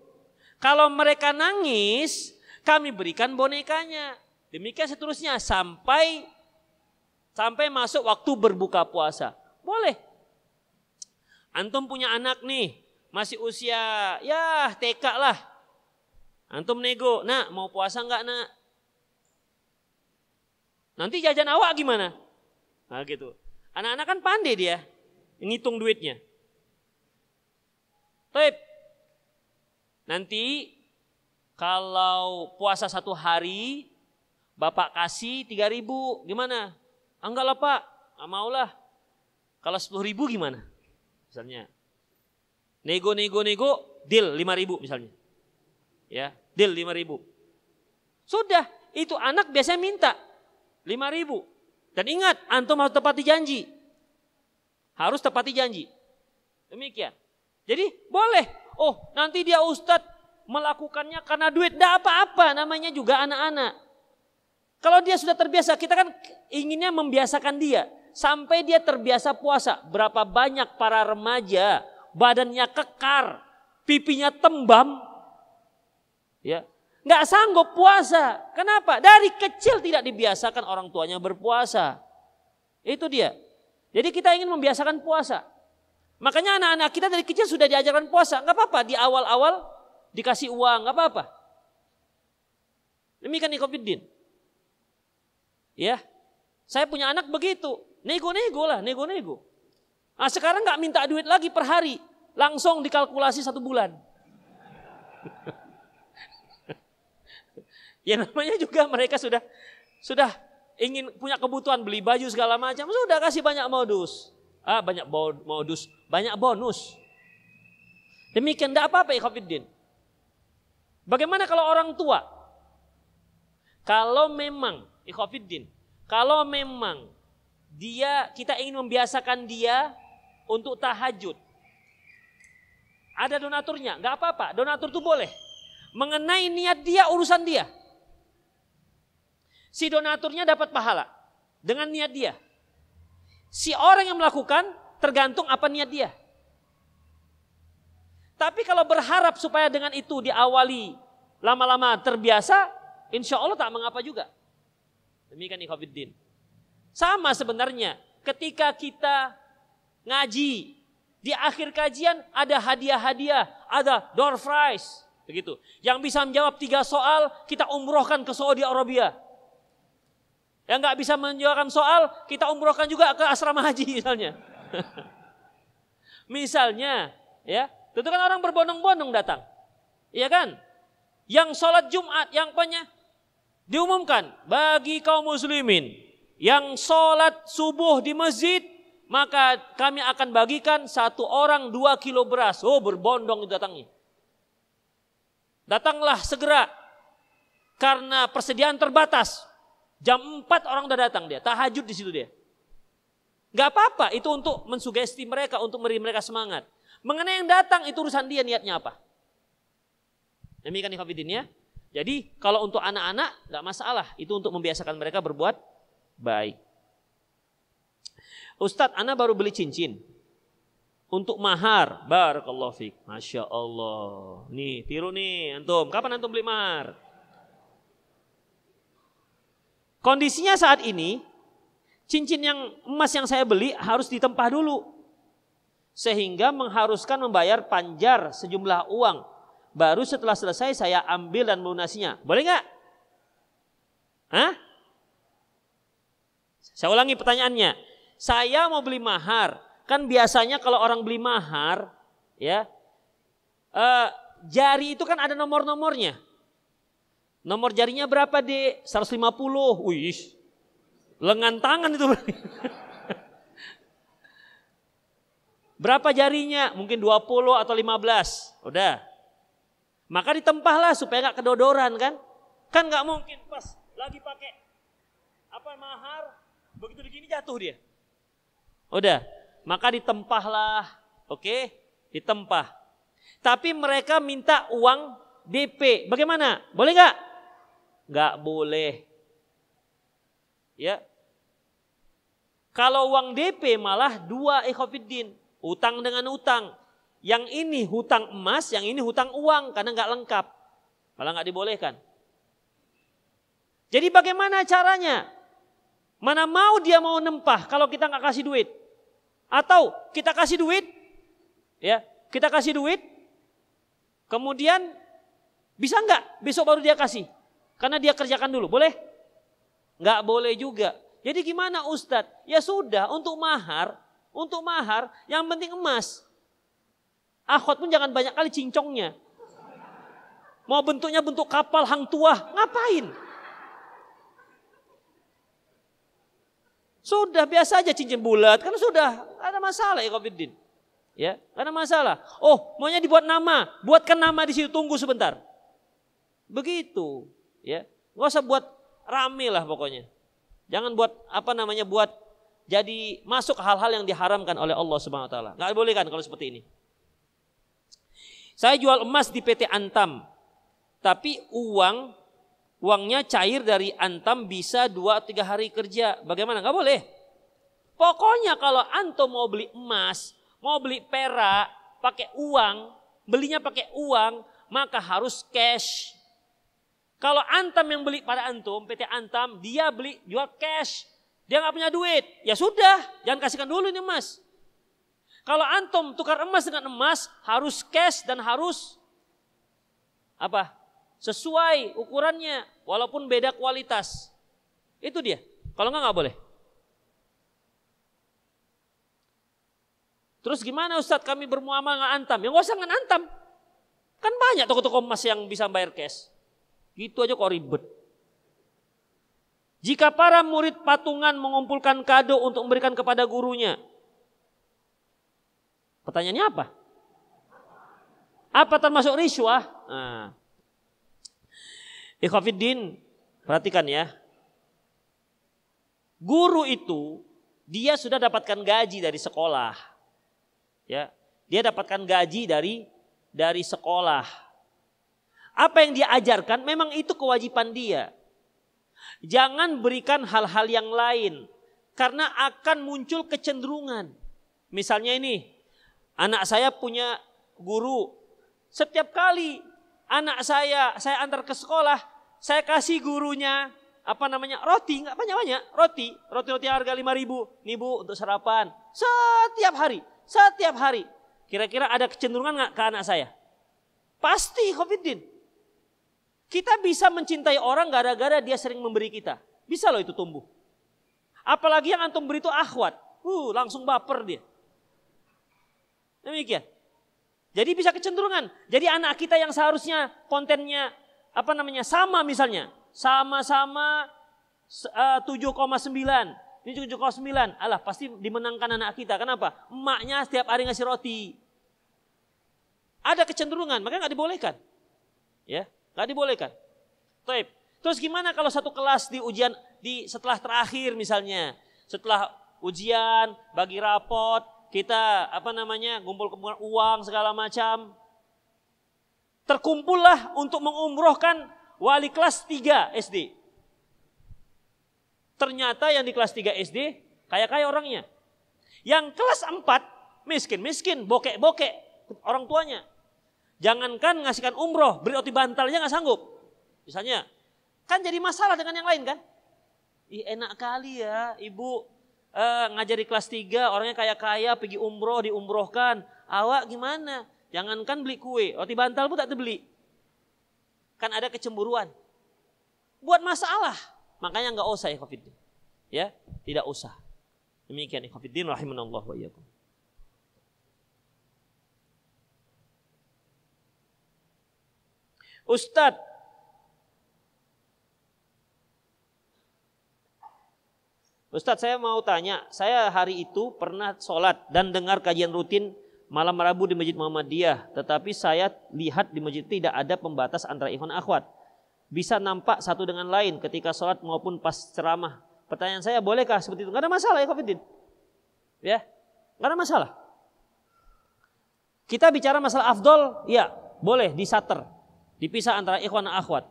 [SPEAKER 2] Kalau mereka nangis, kami berikan bonekanya. Demikian seterusnya sampai sampai masuk waktu berbuka puasa. Boleh. Antum punya anak nih, masih usia ya TK lah. Antum nego, nak mau puasa enggak nak? Nanti jajan awak gimana? Nah gitu. Anak-anak kan pandai dia, ngitung duitnya. Tapi Nanti kalau puasa satu hari, Bapak kasih tiga ribu, gimana? Enggak lah Pak, nggak mau lah. Kalau sepuluh ribu gimana? Misalnya. Nego, nego, nego, deal lima ribu misalnya. Ya, deal lima ribu. Sudah, itu anak biasanya minta lima ribu. Dan ingat, antum harus tepati janji. Harus tepati janji. Demikian. Jadi boleh oh nanti dia ustadz melakukannya karena duit. Tidak apa-apa namanya juga anak-anak. Kalau dia sudah terbiasa, kita kan inginnya membiasakan dia. Sampai dia terbiasa puasa. Berapa banyak para remaja badannya kekar, pipinya tembam. Ya, nggak sanggup puasa. Kenapa? Dari kecil tidak dibiasakan orang tuanya berpuasa. Itu dia. Jadi kita ingin membiasakan puasa. Makanya anak-anak kita dari kecil sudah diajarkan puasa. Nggak apa-apa di awal-awal dikasih uang, nggak apa-apa. Demikian Ikhwanuddin. Ya, saya punya anak begitu. Nego-nego lah, nego-nego. Nah sekarang nggak minta duit lagi per hari. Langsung dikalkulasi satu bulan. ya namanya juga mereka sudah sudah ingin punya kebutuhan beli baju segala macam. Sudah kasih banyak modus. Ah, banyak modus, banyak bonus. Demikian tidak apa-apa Ikhwanuddin. Bagaimana kalau orang tua? Kalau memang Ikhwanuddin, kalau memang dia kita ingin membiasakan dia untuk tahajud. Ada donaturnya, nggak apa-apa. Donatur itu boleh. Mengenai niat dia urusan dia. Si donaturnya dapat pahala dengan niat dia. Si orang yang melakukan tergantung apa niat dia. Tapi kalau berharap supaya dengan itu diawali lama-lama terbiasa, insya Allah tak mengapa juga. Demikian ikhwafiddin. Sama sebenarnya ketika kita ngaji di akhir kajian ada hadiah-hadiah, ada door prize, begitu. Yang bisa menjawab tiga soal kita umrohkan ke Saudi Arabia. Yang nggak bisa menjawabkan soal kita umrohkan juga ke asrama haji misalnya. misalnya, ya Tentu kan orang berbondong-bondong datang. Iya kan? Yang sholat Jumat, yang banyak diumumkan bagi kaum muslimin yang sholat subuh di masjid maka kami akan bagikan satu orang dua kilo beras. Oh berbondong itu datangnya. Datanglah segera karena persediaan terbatas. Jam 4 orang udah datang dia, tahajud di situ dia. Gak apa-apa, itu untuk mensugesti mereka, untuk memberi mereka semangat. Mengenai yang datang itu urusan dia niatnya apa. Demikian ikhwafidin ya. Jadi kalau untuk anak-anak nggak masalah. Itu untuk membiasakan mereka berbuat baik. Ustadz, anak baru beli cincin. Untuk mahar. Barakallahu fiqh. Masya Allah. Nih, tiru nih antum. Kapan antum beli mahar? Kondisinya saat ini, cincin yang emas yang saya beli harus ditempah dulu sehingga mengharuskan membayar panjar sejumlah uang. Baru setelah selesai saya ambil dan melunasinya. Boleh nggak? Hah? Saya ulangi pertanyaannya. Saya mau beli mahar. Kan biasanya kalau orang beli mahar, ya, eh, jari itu kan ada nomor-nomornya. Nomor jarinya berapa deh? 150. Wih, lengan tangan itu. Berapa jarinya? Mungkin 20 atau 15. Udah. Maka ditempahlah supaya nggak kedodoran kan? Kan nggak mungkin pas lagi pakai apa mahar begitu begini jatuh dia. Udah. Maka ditempahlah. Oke? Ditempah. Tapi mereka minta uang DP. Bagaimana? Boleh nggak? Nggak boleh. Ya. Kalau uang DP malah dua ekofidin. Utang dengan utang. Yang ini hutang emas, yang ini hutang uang karena nggak lengkap. Malah nggak dibolehkan. Jadi bagaimana caranya? Mana mau dia mau nempah kalau kita nggak kasih duit? Atau kita kasih duit, ya kita kasih duit, kemudian bisa nggak besok baru dia kasih? Karena dia kerjakan dulu, boleh? Nggak boleh juga. Jadi gimana Ustadz? Ya sudah untuk mahar untuk mahar yang penting emas. Akhwat pun jangan banyak kali cincongnya. Mau bentuknya bentuk kapal hang tua, ngapain? Sudah biasa aja cincin bulat, kan sudah ada masalah ya Covidin. Ya, ada masalah. Oh, maunya dibuat nama, buatkan nama di situ tunggu sebentar. Begitu, ya. Gak usah buat rame lah pokoknya. Jangan buat apa namanya buat jadi masuk hal-hal yang diharamkan oleh Allah Subhanahu wa taala. Enggak boleh kan kalau seperti ini. Saya jual emas di PT Antam. Tapi uang uangnya cair dari Antam bisa 2 3 hari kerja. Bagaimana? Enggak boleh. Pokoknya kalau antum mau beli emas, mau beli perak, pakai uang, belinya pakai uang, maka harus cash. Kalau Antam yang beli pada antum, PT Antam, dia beli jual cash Dia nggak punya duit, ya sudah, jangan kasihkan dulu ini emas. Kalau antum tukar emas dengan emas harus cash dan harus apa? Sesuai ukurannya, walaupun beda kualitas. Itu dia. Kalau nggak nggak boleh. Terus gimana Ustadz kami bermuamalah dengan antam? Ya nggak usah dengan antam. Kan banyak toko-toko emas yang bisa bayar cash. Gitu aja kok ribet. Jika para murid patungan mengumpulkan kado untuk memberikan kepada gurunya. Pertanyaannya apa? Apa termasuk riswah? Nah. Ikhwafiddin, perhatikan ya. Guru itu dia sudah dapatkan gaji dari sekolah. Ya, dia dapatkan gaji dari dari sekolah. Apa yang dia ajarkan memang itu kewajiban dia. Jangan berikan hal-hal yang lain karena akan muncul kecenderungan. Misalnya ini, anak saya punya guru. Setiap kali anak saya saya antar ke sekolah, saya kasih gurunya apa namanya roti nggak banyak banyak roti roti roti harga lima ribu nih bu untuk sarapan setiap hari setiap hari kira-kira ada kecenderungan nggak ke anak saya pasti Covidin kita bisa mencintai orang gara-gara dia sering memberi kita. Bisa loh itu tumbuh. Apalagi yang antum beri itu akhwat. Uh, langsung baper dia. Demikian. Jadi bisa kecenderungan. Jadi anak kita yang seharusnya kontennya apa namanya sama misalnya. Sama-sama uh, 7,9. Ini 7,9. Alah pasti dimenangkan anak kita. Kenapa? Emaknya setiap hari ngasih roti. Ada kecenderungan, makanya nggak dibolehkan. Ya, Gak dibolehkan. Taib. Terus gimana kalau satu kelas di ujian di setelah terakhir misalnya, setelah ujian, bagi rapot, kita apa namanya kumpul-kumpul uang segala macam. Terkumpullah untuk mengumrohkan wali kelas 3 SD. Ternyata yang di kelas 3 SD kaya-kaya orangnya. Yang kelas 4 miskin-miskin, bokek-bokek orang tuanya. Jangankan ngasihkan umroh, beri roti bantalnya nggak sanggup. Misalnya, kan jadi masalah dengan yang lain kan? Ih enak kali ya ibu eh, ngajari kelas 3 orangnya kaya-kaya pergi umroh diumrohkan. Awak gimana? Jangankan beli kue, roti bantal pun tak terbeli. Kan ada kecemburuan. Buat masalah. Makanya nggak usah ya. Ya, tidak usah. Demikian ya Covid. Rahimanallah wa iyyakum. Ustadz, Ustadz saya mau tanya, saya hari itu pernah sholat dan dengar kajian rutin malam Rabu di Masjid Muhammadiyah, tetapi saya lihat di masjid tidak ada pembatas antara ikhwan akhwat. Bisa nampak satu dengan lain ketika sholat maupun pas ceramah. Pertanyaan saya, bolehkah seperti itu? Gak ada masalah ya Covid Ya, gak ada masalah. Kita bicara masalah afdol, ya boleh disater. Dipisah antara ikhwan dan akhwat.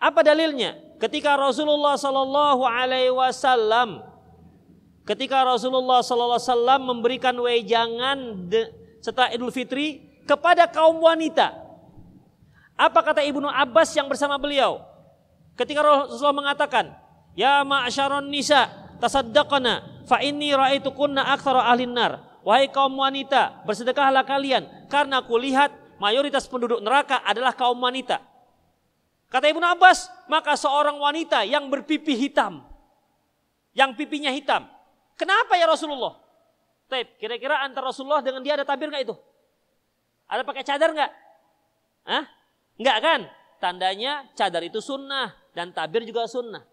[SPEAKER 2] Apa dalilnya? Ketika Rasulullah Sallallahu Alaihi Wasallam, ketika Rasulullah Sallallahu Alaihi Wasallam memberikan wejangan setelah Idul Fitri kepada kaum wanita. Apa kata Ibnu Abbas yang bersama beliau? Ketika Rasulullah mengatakan, Ya ma'asyaron nisa, tasaddaqana, fa inni ra'aitukunna aktsara ahlin nar. Wahai kaum wanita, bersedekahlah kalian karena aku lihat mayoritas penduduk neraka adalah kaum wanita. Kata Ibnu Abbas, maka seorang wanita yang berpipi hitam, yang pipinya hitam. Kenapa ya Rasulullah? Taib, kira-kira antara Rasulullah dengan dia ada tabir nggak itu? Ada pakai cadar nggak? Hah? Nggak kan? Tandanya cadar itu sunnah dan tabir juga sunnah.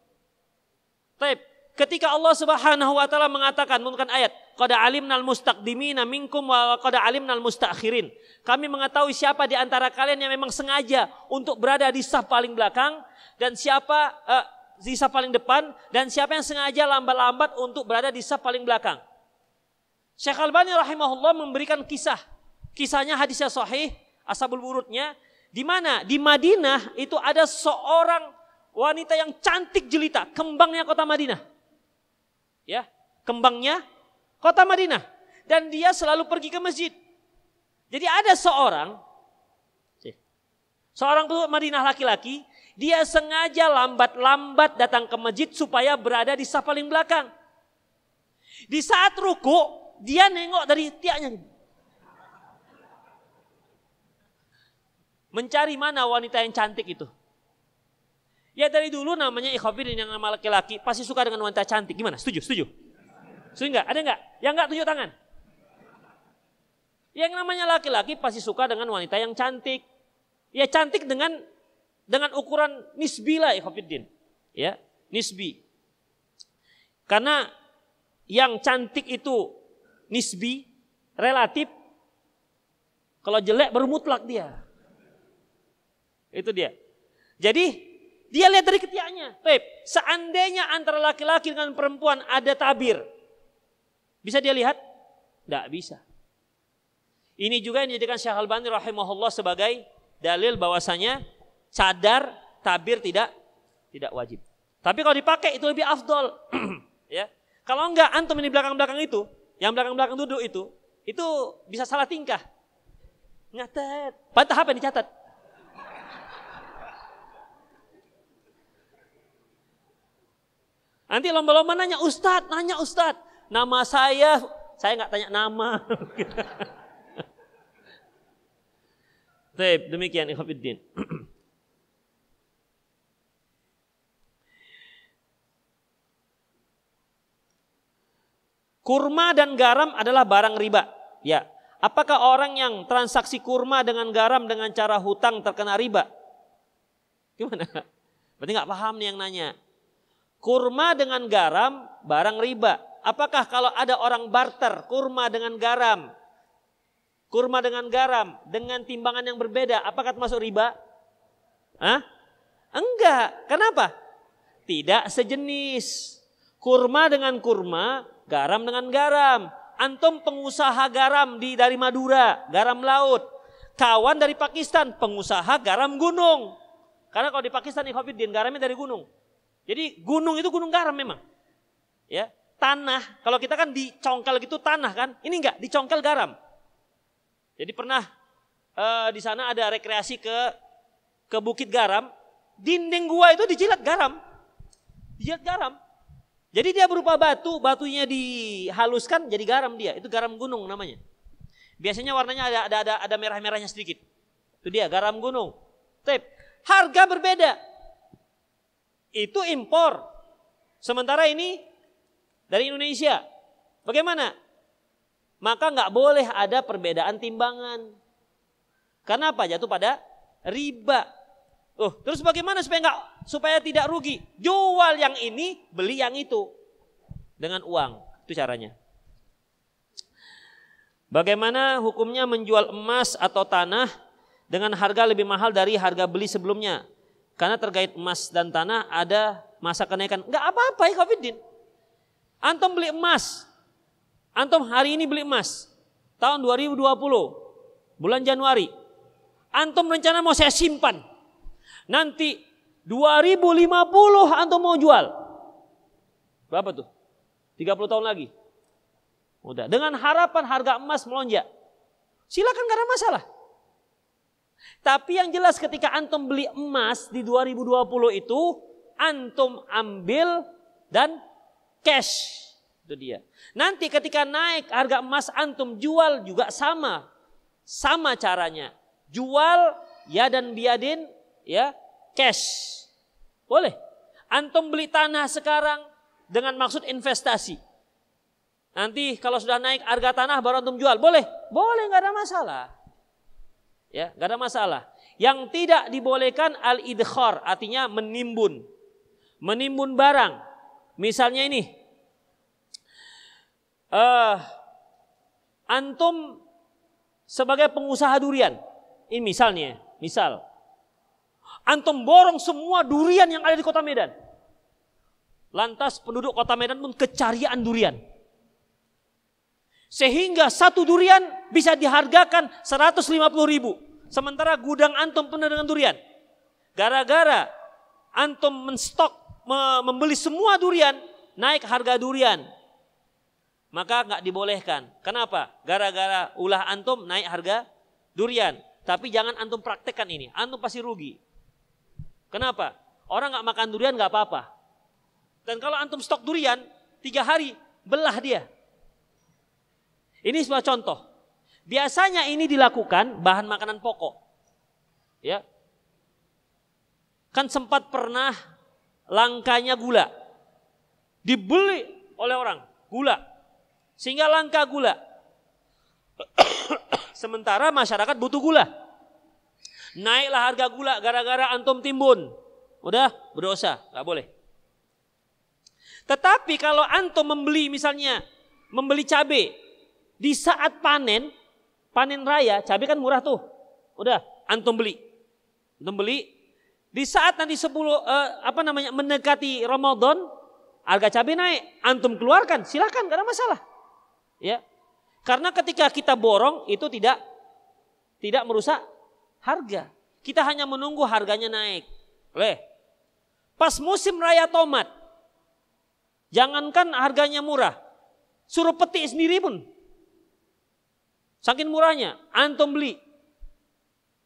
[SPEAKER 2] Taib, ketika Allah Subhanahu wa taala mengatakan menggunakan ayat, qad alimnal mustaqdimina minkum wa qad alimnal mustakhirin. Kami mengetahui siapa di antara kalian yang memang sengaja untuk berada di saf paling belakang dan siapa uh, di saf paling depan dan siapa yang sengaja lambat-lambat untuk berada di saf paling belakang. Syekh Albani rahimahullah memberikan kisah. Kisahnya hadisnya sahih, ashabul wurudnya di mana di Madinah itu ada seorang wanita yang cantik jelita, kembangnya kota Madinah. Ya, kembangnya kota Madinah dan dia selalu pergi ke masjid. Jadi ada seorang seorang penduduk Madinah laki-laki Dia sengaja lambat-lambat datang ke masjid supaya berada di saf paling belakang. Di saat ruku, dia nengok dari tiaknya. Mencari mana wanita yang cantik itu. Ya dari dulu namanya ikhwafidin yang nama laki-laki pasti suka dengan wanita cantik. Gimana? Setuju? Setuju? Setuju enggak? Ada enggak? Yang enggak tunjuk tangan. Yang namanya laki-laki pasti suka dengan wanita yang cantik. Ya cantik dengan dengan ukuran nisbi lah ikhwafidin. Ya, nisbi. Karena yang cantik itu nisbi, relatif. Kalau jelek baru mutlak dia. Itu dia. Jadi dia lihat dari ketiaknya. Seandainya antara laki-laki dengan perempuan ada tabir. Bisa dia lihat? Tidak bisa. Ini juga yang dijadikan Syekh Al-Bani rahimahullah sebagai dalil bahwasanya cadar tabir tidak tidak wajib. Tapi kalau dipakai itu lebih afdol. ya. Kalau enggak antum ini belakang-belakang itu, yang belakang-belakang duduk itu, itu bisa salah tingkah. Nyatet. Patah apa yang dicatat? Nanti lomba-lomba nanya, Ustadz, nanya Ustadz. Nama saya, saya nggak tanya nama. Baik, demikian ikhwafiddin. kurma dan garam adalah barang riba. Ya. Apakah orang yang transaksi kurma dengan garam dengan cara hutang terkena riba? Gimana? Berarti nggak paham nih yang nanya. Kurma dengan garam barang riba. Apakah kalau ada orang barter kurma dengan garam, kurma dengan garam dengan timbangan yang berbeda, apakah termasuk riba? Hah? Enggak. Kenapa? Tidak sejenis. Kurma dengan kurma, garam dengan garam. Antum pengusaha garam di dari Madura, garam laut. Kawan dari Pakistan, pengusaha garam gunung. Karena kalau di Pakistan ikhwatiddin garamnya dari gunung. Jadi gunung itu gunung garam memang. Ya, tanah, kalau kita kan dicongkel gitu tanah kan, ini enggak, dicongkel garam. Jadi pernah uh, di sana ada rekreasi ke ke Bukit Garam, dinding gua itu dijilat garam. Dijilat garam. Jadi dia berupa batu, batunya dihaluskan jadi garam dia. Itu garam gunung namanya. Biasanya warnanya ada ada ada, ada merah-merahnya sedikit. Itu dia garam gunung. Tip. Harga berbeda itu impor. Sementara ini dari Indonesia. Bagaimana? Maka nggak boleh ada perbedaan timbangan. Karena apa? Jatuh pada riba. Oh, terus bagaimana supaya nggak supaya tidak rugi? Jual yang ini, beli yang itu dengan uang. Itu caranya. Bagaimana hukumnya menjual emas atau tanah dengan harga lebih mahal dari harga beli sebelumnya? Karena terkait emas dan tanah ada masa kenaikan. Enggak apa-apa ya Khafidin. Antum beli emas. Antum hari ini beli emas. Tahun 2020. Bulan Januari. Antum rencana mau saya simpan. Nanti 2050 antum mau jual. Berapa tuh? 30 tahun lagi. Udah. Dengan harapan harga emas melonjak. Silakan ada masalah. Tapi yang jelas ketika antum beli emas di 2020 itu antum ambil dan cash. Itu dia. Nanti ketika naik harga emas antum jual juga sama. Sama caranya. Jual ya dan biadin ya cash. Boleh. Antum beli tanah sekarang dengan maksud investasi. Nanti kalau sudah naik harga tanah baru antum jual. Boleh? Boleh nggak ada masalah. Ya, nggak ada masalah. Yang tidak dibolehkan al-idkhar, artinya menimbun. Menimbun barang. Misalnya ini. Uh, antum sebagai pengusaha durian. Ini misalnya, misal. Antum borong semua durian yang ada di kota Medan. Lantas penduduk kota Medan pun kecarian durian. Sehingga satu durian bisa dihargakan 150 ribu. Sementara gudang antum penuh dengan durian. Gara-gara antum menstok, membeli semua durian, naik harga durian. Maka nggak dibolehkan. Kenapa? Gara-gara ulah antum naik harga durian. Tapi jangan antum praktekkan ini. Antum pasti rugi. Kenapa? Orang nggak makan durian nggak apa-apa. Dan kalau antum stok durian, tiga hari belah dia. Ini sebuah contoh. Biasanya ini dilakukan bahan makanan pokok. Ya. Kan sempat pernah langkanya gula. Dibeli oleh orang, gula. Sehingga langka gula. Sementara masyarakat butuh gula. Naiklah harga gula gara-gara antum timbun. Udah berdosa, nggak boleh. Tetapi kalau antum membeli misalnya membeli cabai di saat panen, panen raya, cabai kan murah tuh. Udah, antum beli. Antum beli di saat nanti 10 uh, eh, apa namanya mendekati Ramadan, harga cabai naik, antum keluarkan, silakan, gak ada masalah. Ya. Karena ketika kita borong itu tidak tidak merusak harga. Kita hanya menunggu harganya naik. Oleh pas musim raya tomat, jangankan harganya murah, suruh petik sendiri pun. Saking murahnya, antum beli.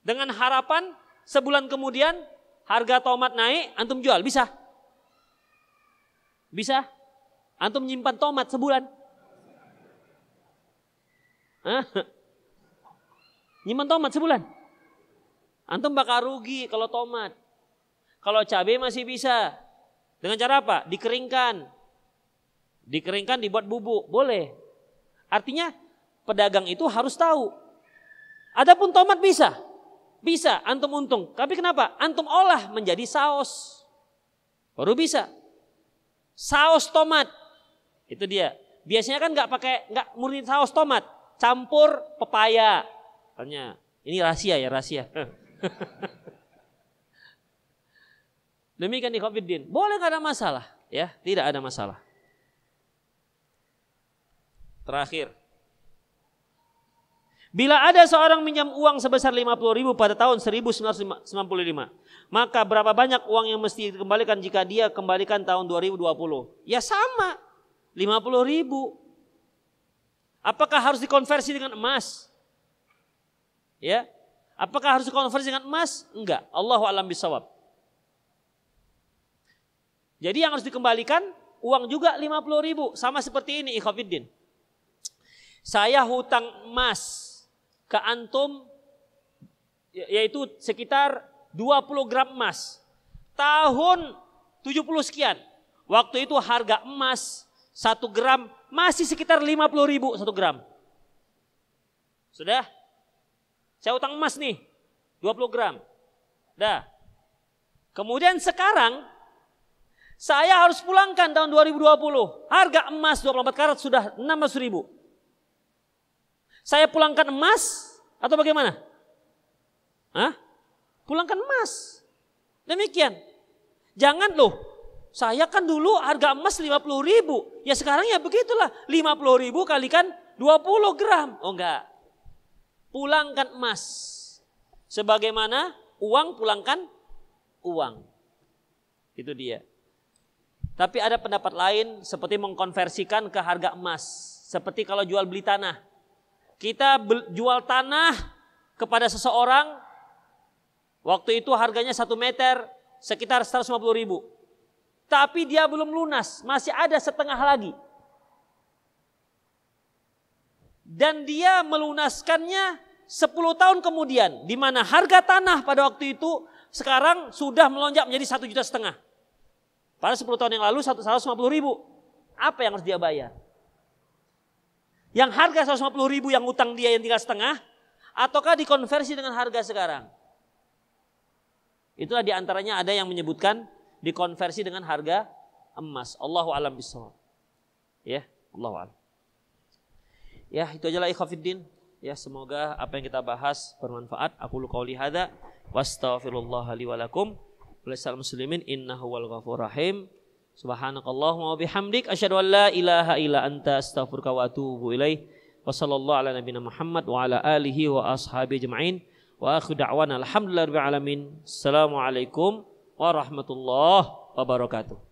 [SPEAKER 2] Dengan harapan sebulan kemudian harga tomat naik, antum jual, bisa? Bisa? Antum nyimpan tomat sebulan. Hah? Nyimpan tomat sebulan. Antum bakal rugi kalau tomat. Kalau cabai masih bisa. Dengan cara apa? Dikeringkan. Dikeringkan dibuat bubuk. Boleh. Artinya pedagang itu harus tahu. Adapun tomat bisa. Bisa, antum untung. Tapi kenapa? Antum olah menjadi saus. Baru bisa. Saus tomat. Itu dia. Biasanya kan nggak pakai nggak murni saus tomat, campur pepaya. Tanya, ini rahasia ya rahasia. Demikian di Covid Boleh nggak ada masalah, ya tidak ada masalah. Terakhir, Bila ada seorang minjam uang sebesar 50 ribu pada tahun 1995, maka berapa banyak uang yang mesti dikembalikan jika dia kembalikan tahun 2020? Ya sama, 50 ribu. Apakah harus dikonversi dengan emas? Ya, apakah harus dikonversi dengan emas? Enggak, Allahu alam bisawab. Jadi yang harus dikembalikan uang juga 50 ribu. Sama seperti ini ikhwafiddin. Saya hutang emas ke antum ya, yaitu sekitar 20 gram emas. Tahun 70 sekian. Waktu itu harga emas 1 gram masih sekitar 50 ribu 1 gram. Sudah? Saya utang emas nih 20 gram. Dah. Kemudian sekarang saya harus pulangkan tahun 2020. Harga emas 24 karat sudah 600 ribu. Saya pulangkan emas atau bagaimana? Hah? Pulangkan emas. Demikian. Jangan loh, saya kan dulu harga emas 50 ribu. Ya sekarang ya begitulah. 50 ribu kalikan 20 gram. Oh enggak. Pulangkan emas. Sebagaimana uang pulangkan uang. Itu dia. Tapi ada pendapat lain seperti mengkonversikan ke harga emas. Seperti kalau jual beli tanah kita jual tanah kepada seseorang, waktu itu harganya satu meter sekitar 150 ribu. Tapi dia belum lunas, masih ada setengah lagi. Dan dia melunaskannya 10 tahun kemudian, di mana harga tanah pada waktu itu sekarang sudah melonjak menjadi satu juta setengah. Pada 10 tahun yang lalu 150 ribu. Apa yang harus dia bayar? Yang harga 150 ribu yang utang dia yang tinggal setengah, ataukah dikonversi dengan harga sekarang? Itulah di antaranya ada yang menyebutkan dikonversi dengan harga emas. Allahu alam bisawab. Ya, Allahu alam. Ya, itu ajalah ikhwafiddin. Ya, semoga apa yang kita bahas bermanfaat. Aku lu qauli hadza wastaghfirullah li wa lakum. muslimin innahu wal ghafur rahim. Subhanakallahumma wa bihamdik asyhadu an la ilaha illa anta astaghfiruka wa atubu ilaih. Wa sallallahu ala nabiyina Muhammad wa ala alihi wa ashabi ajma'in. Wa akhu da'wana alhamdulillah rabbil alamin. Assalamualaikum warahmatullahi wabarakatuh.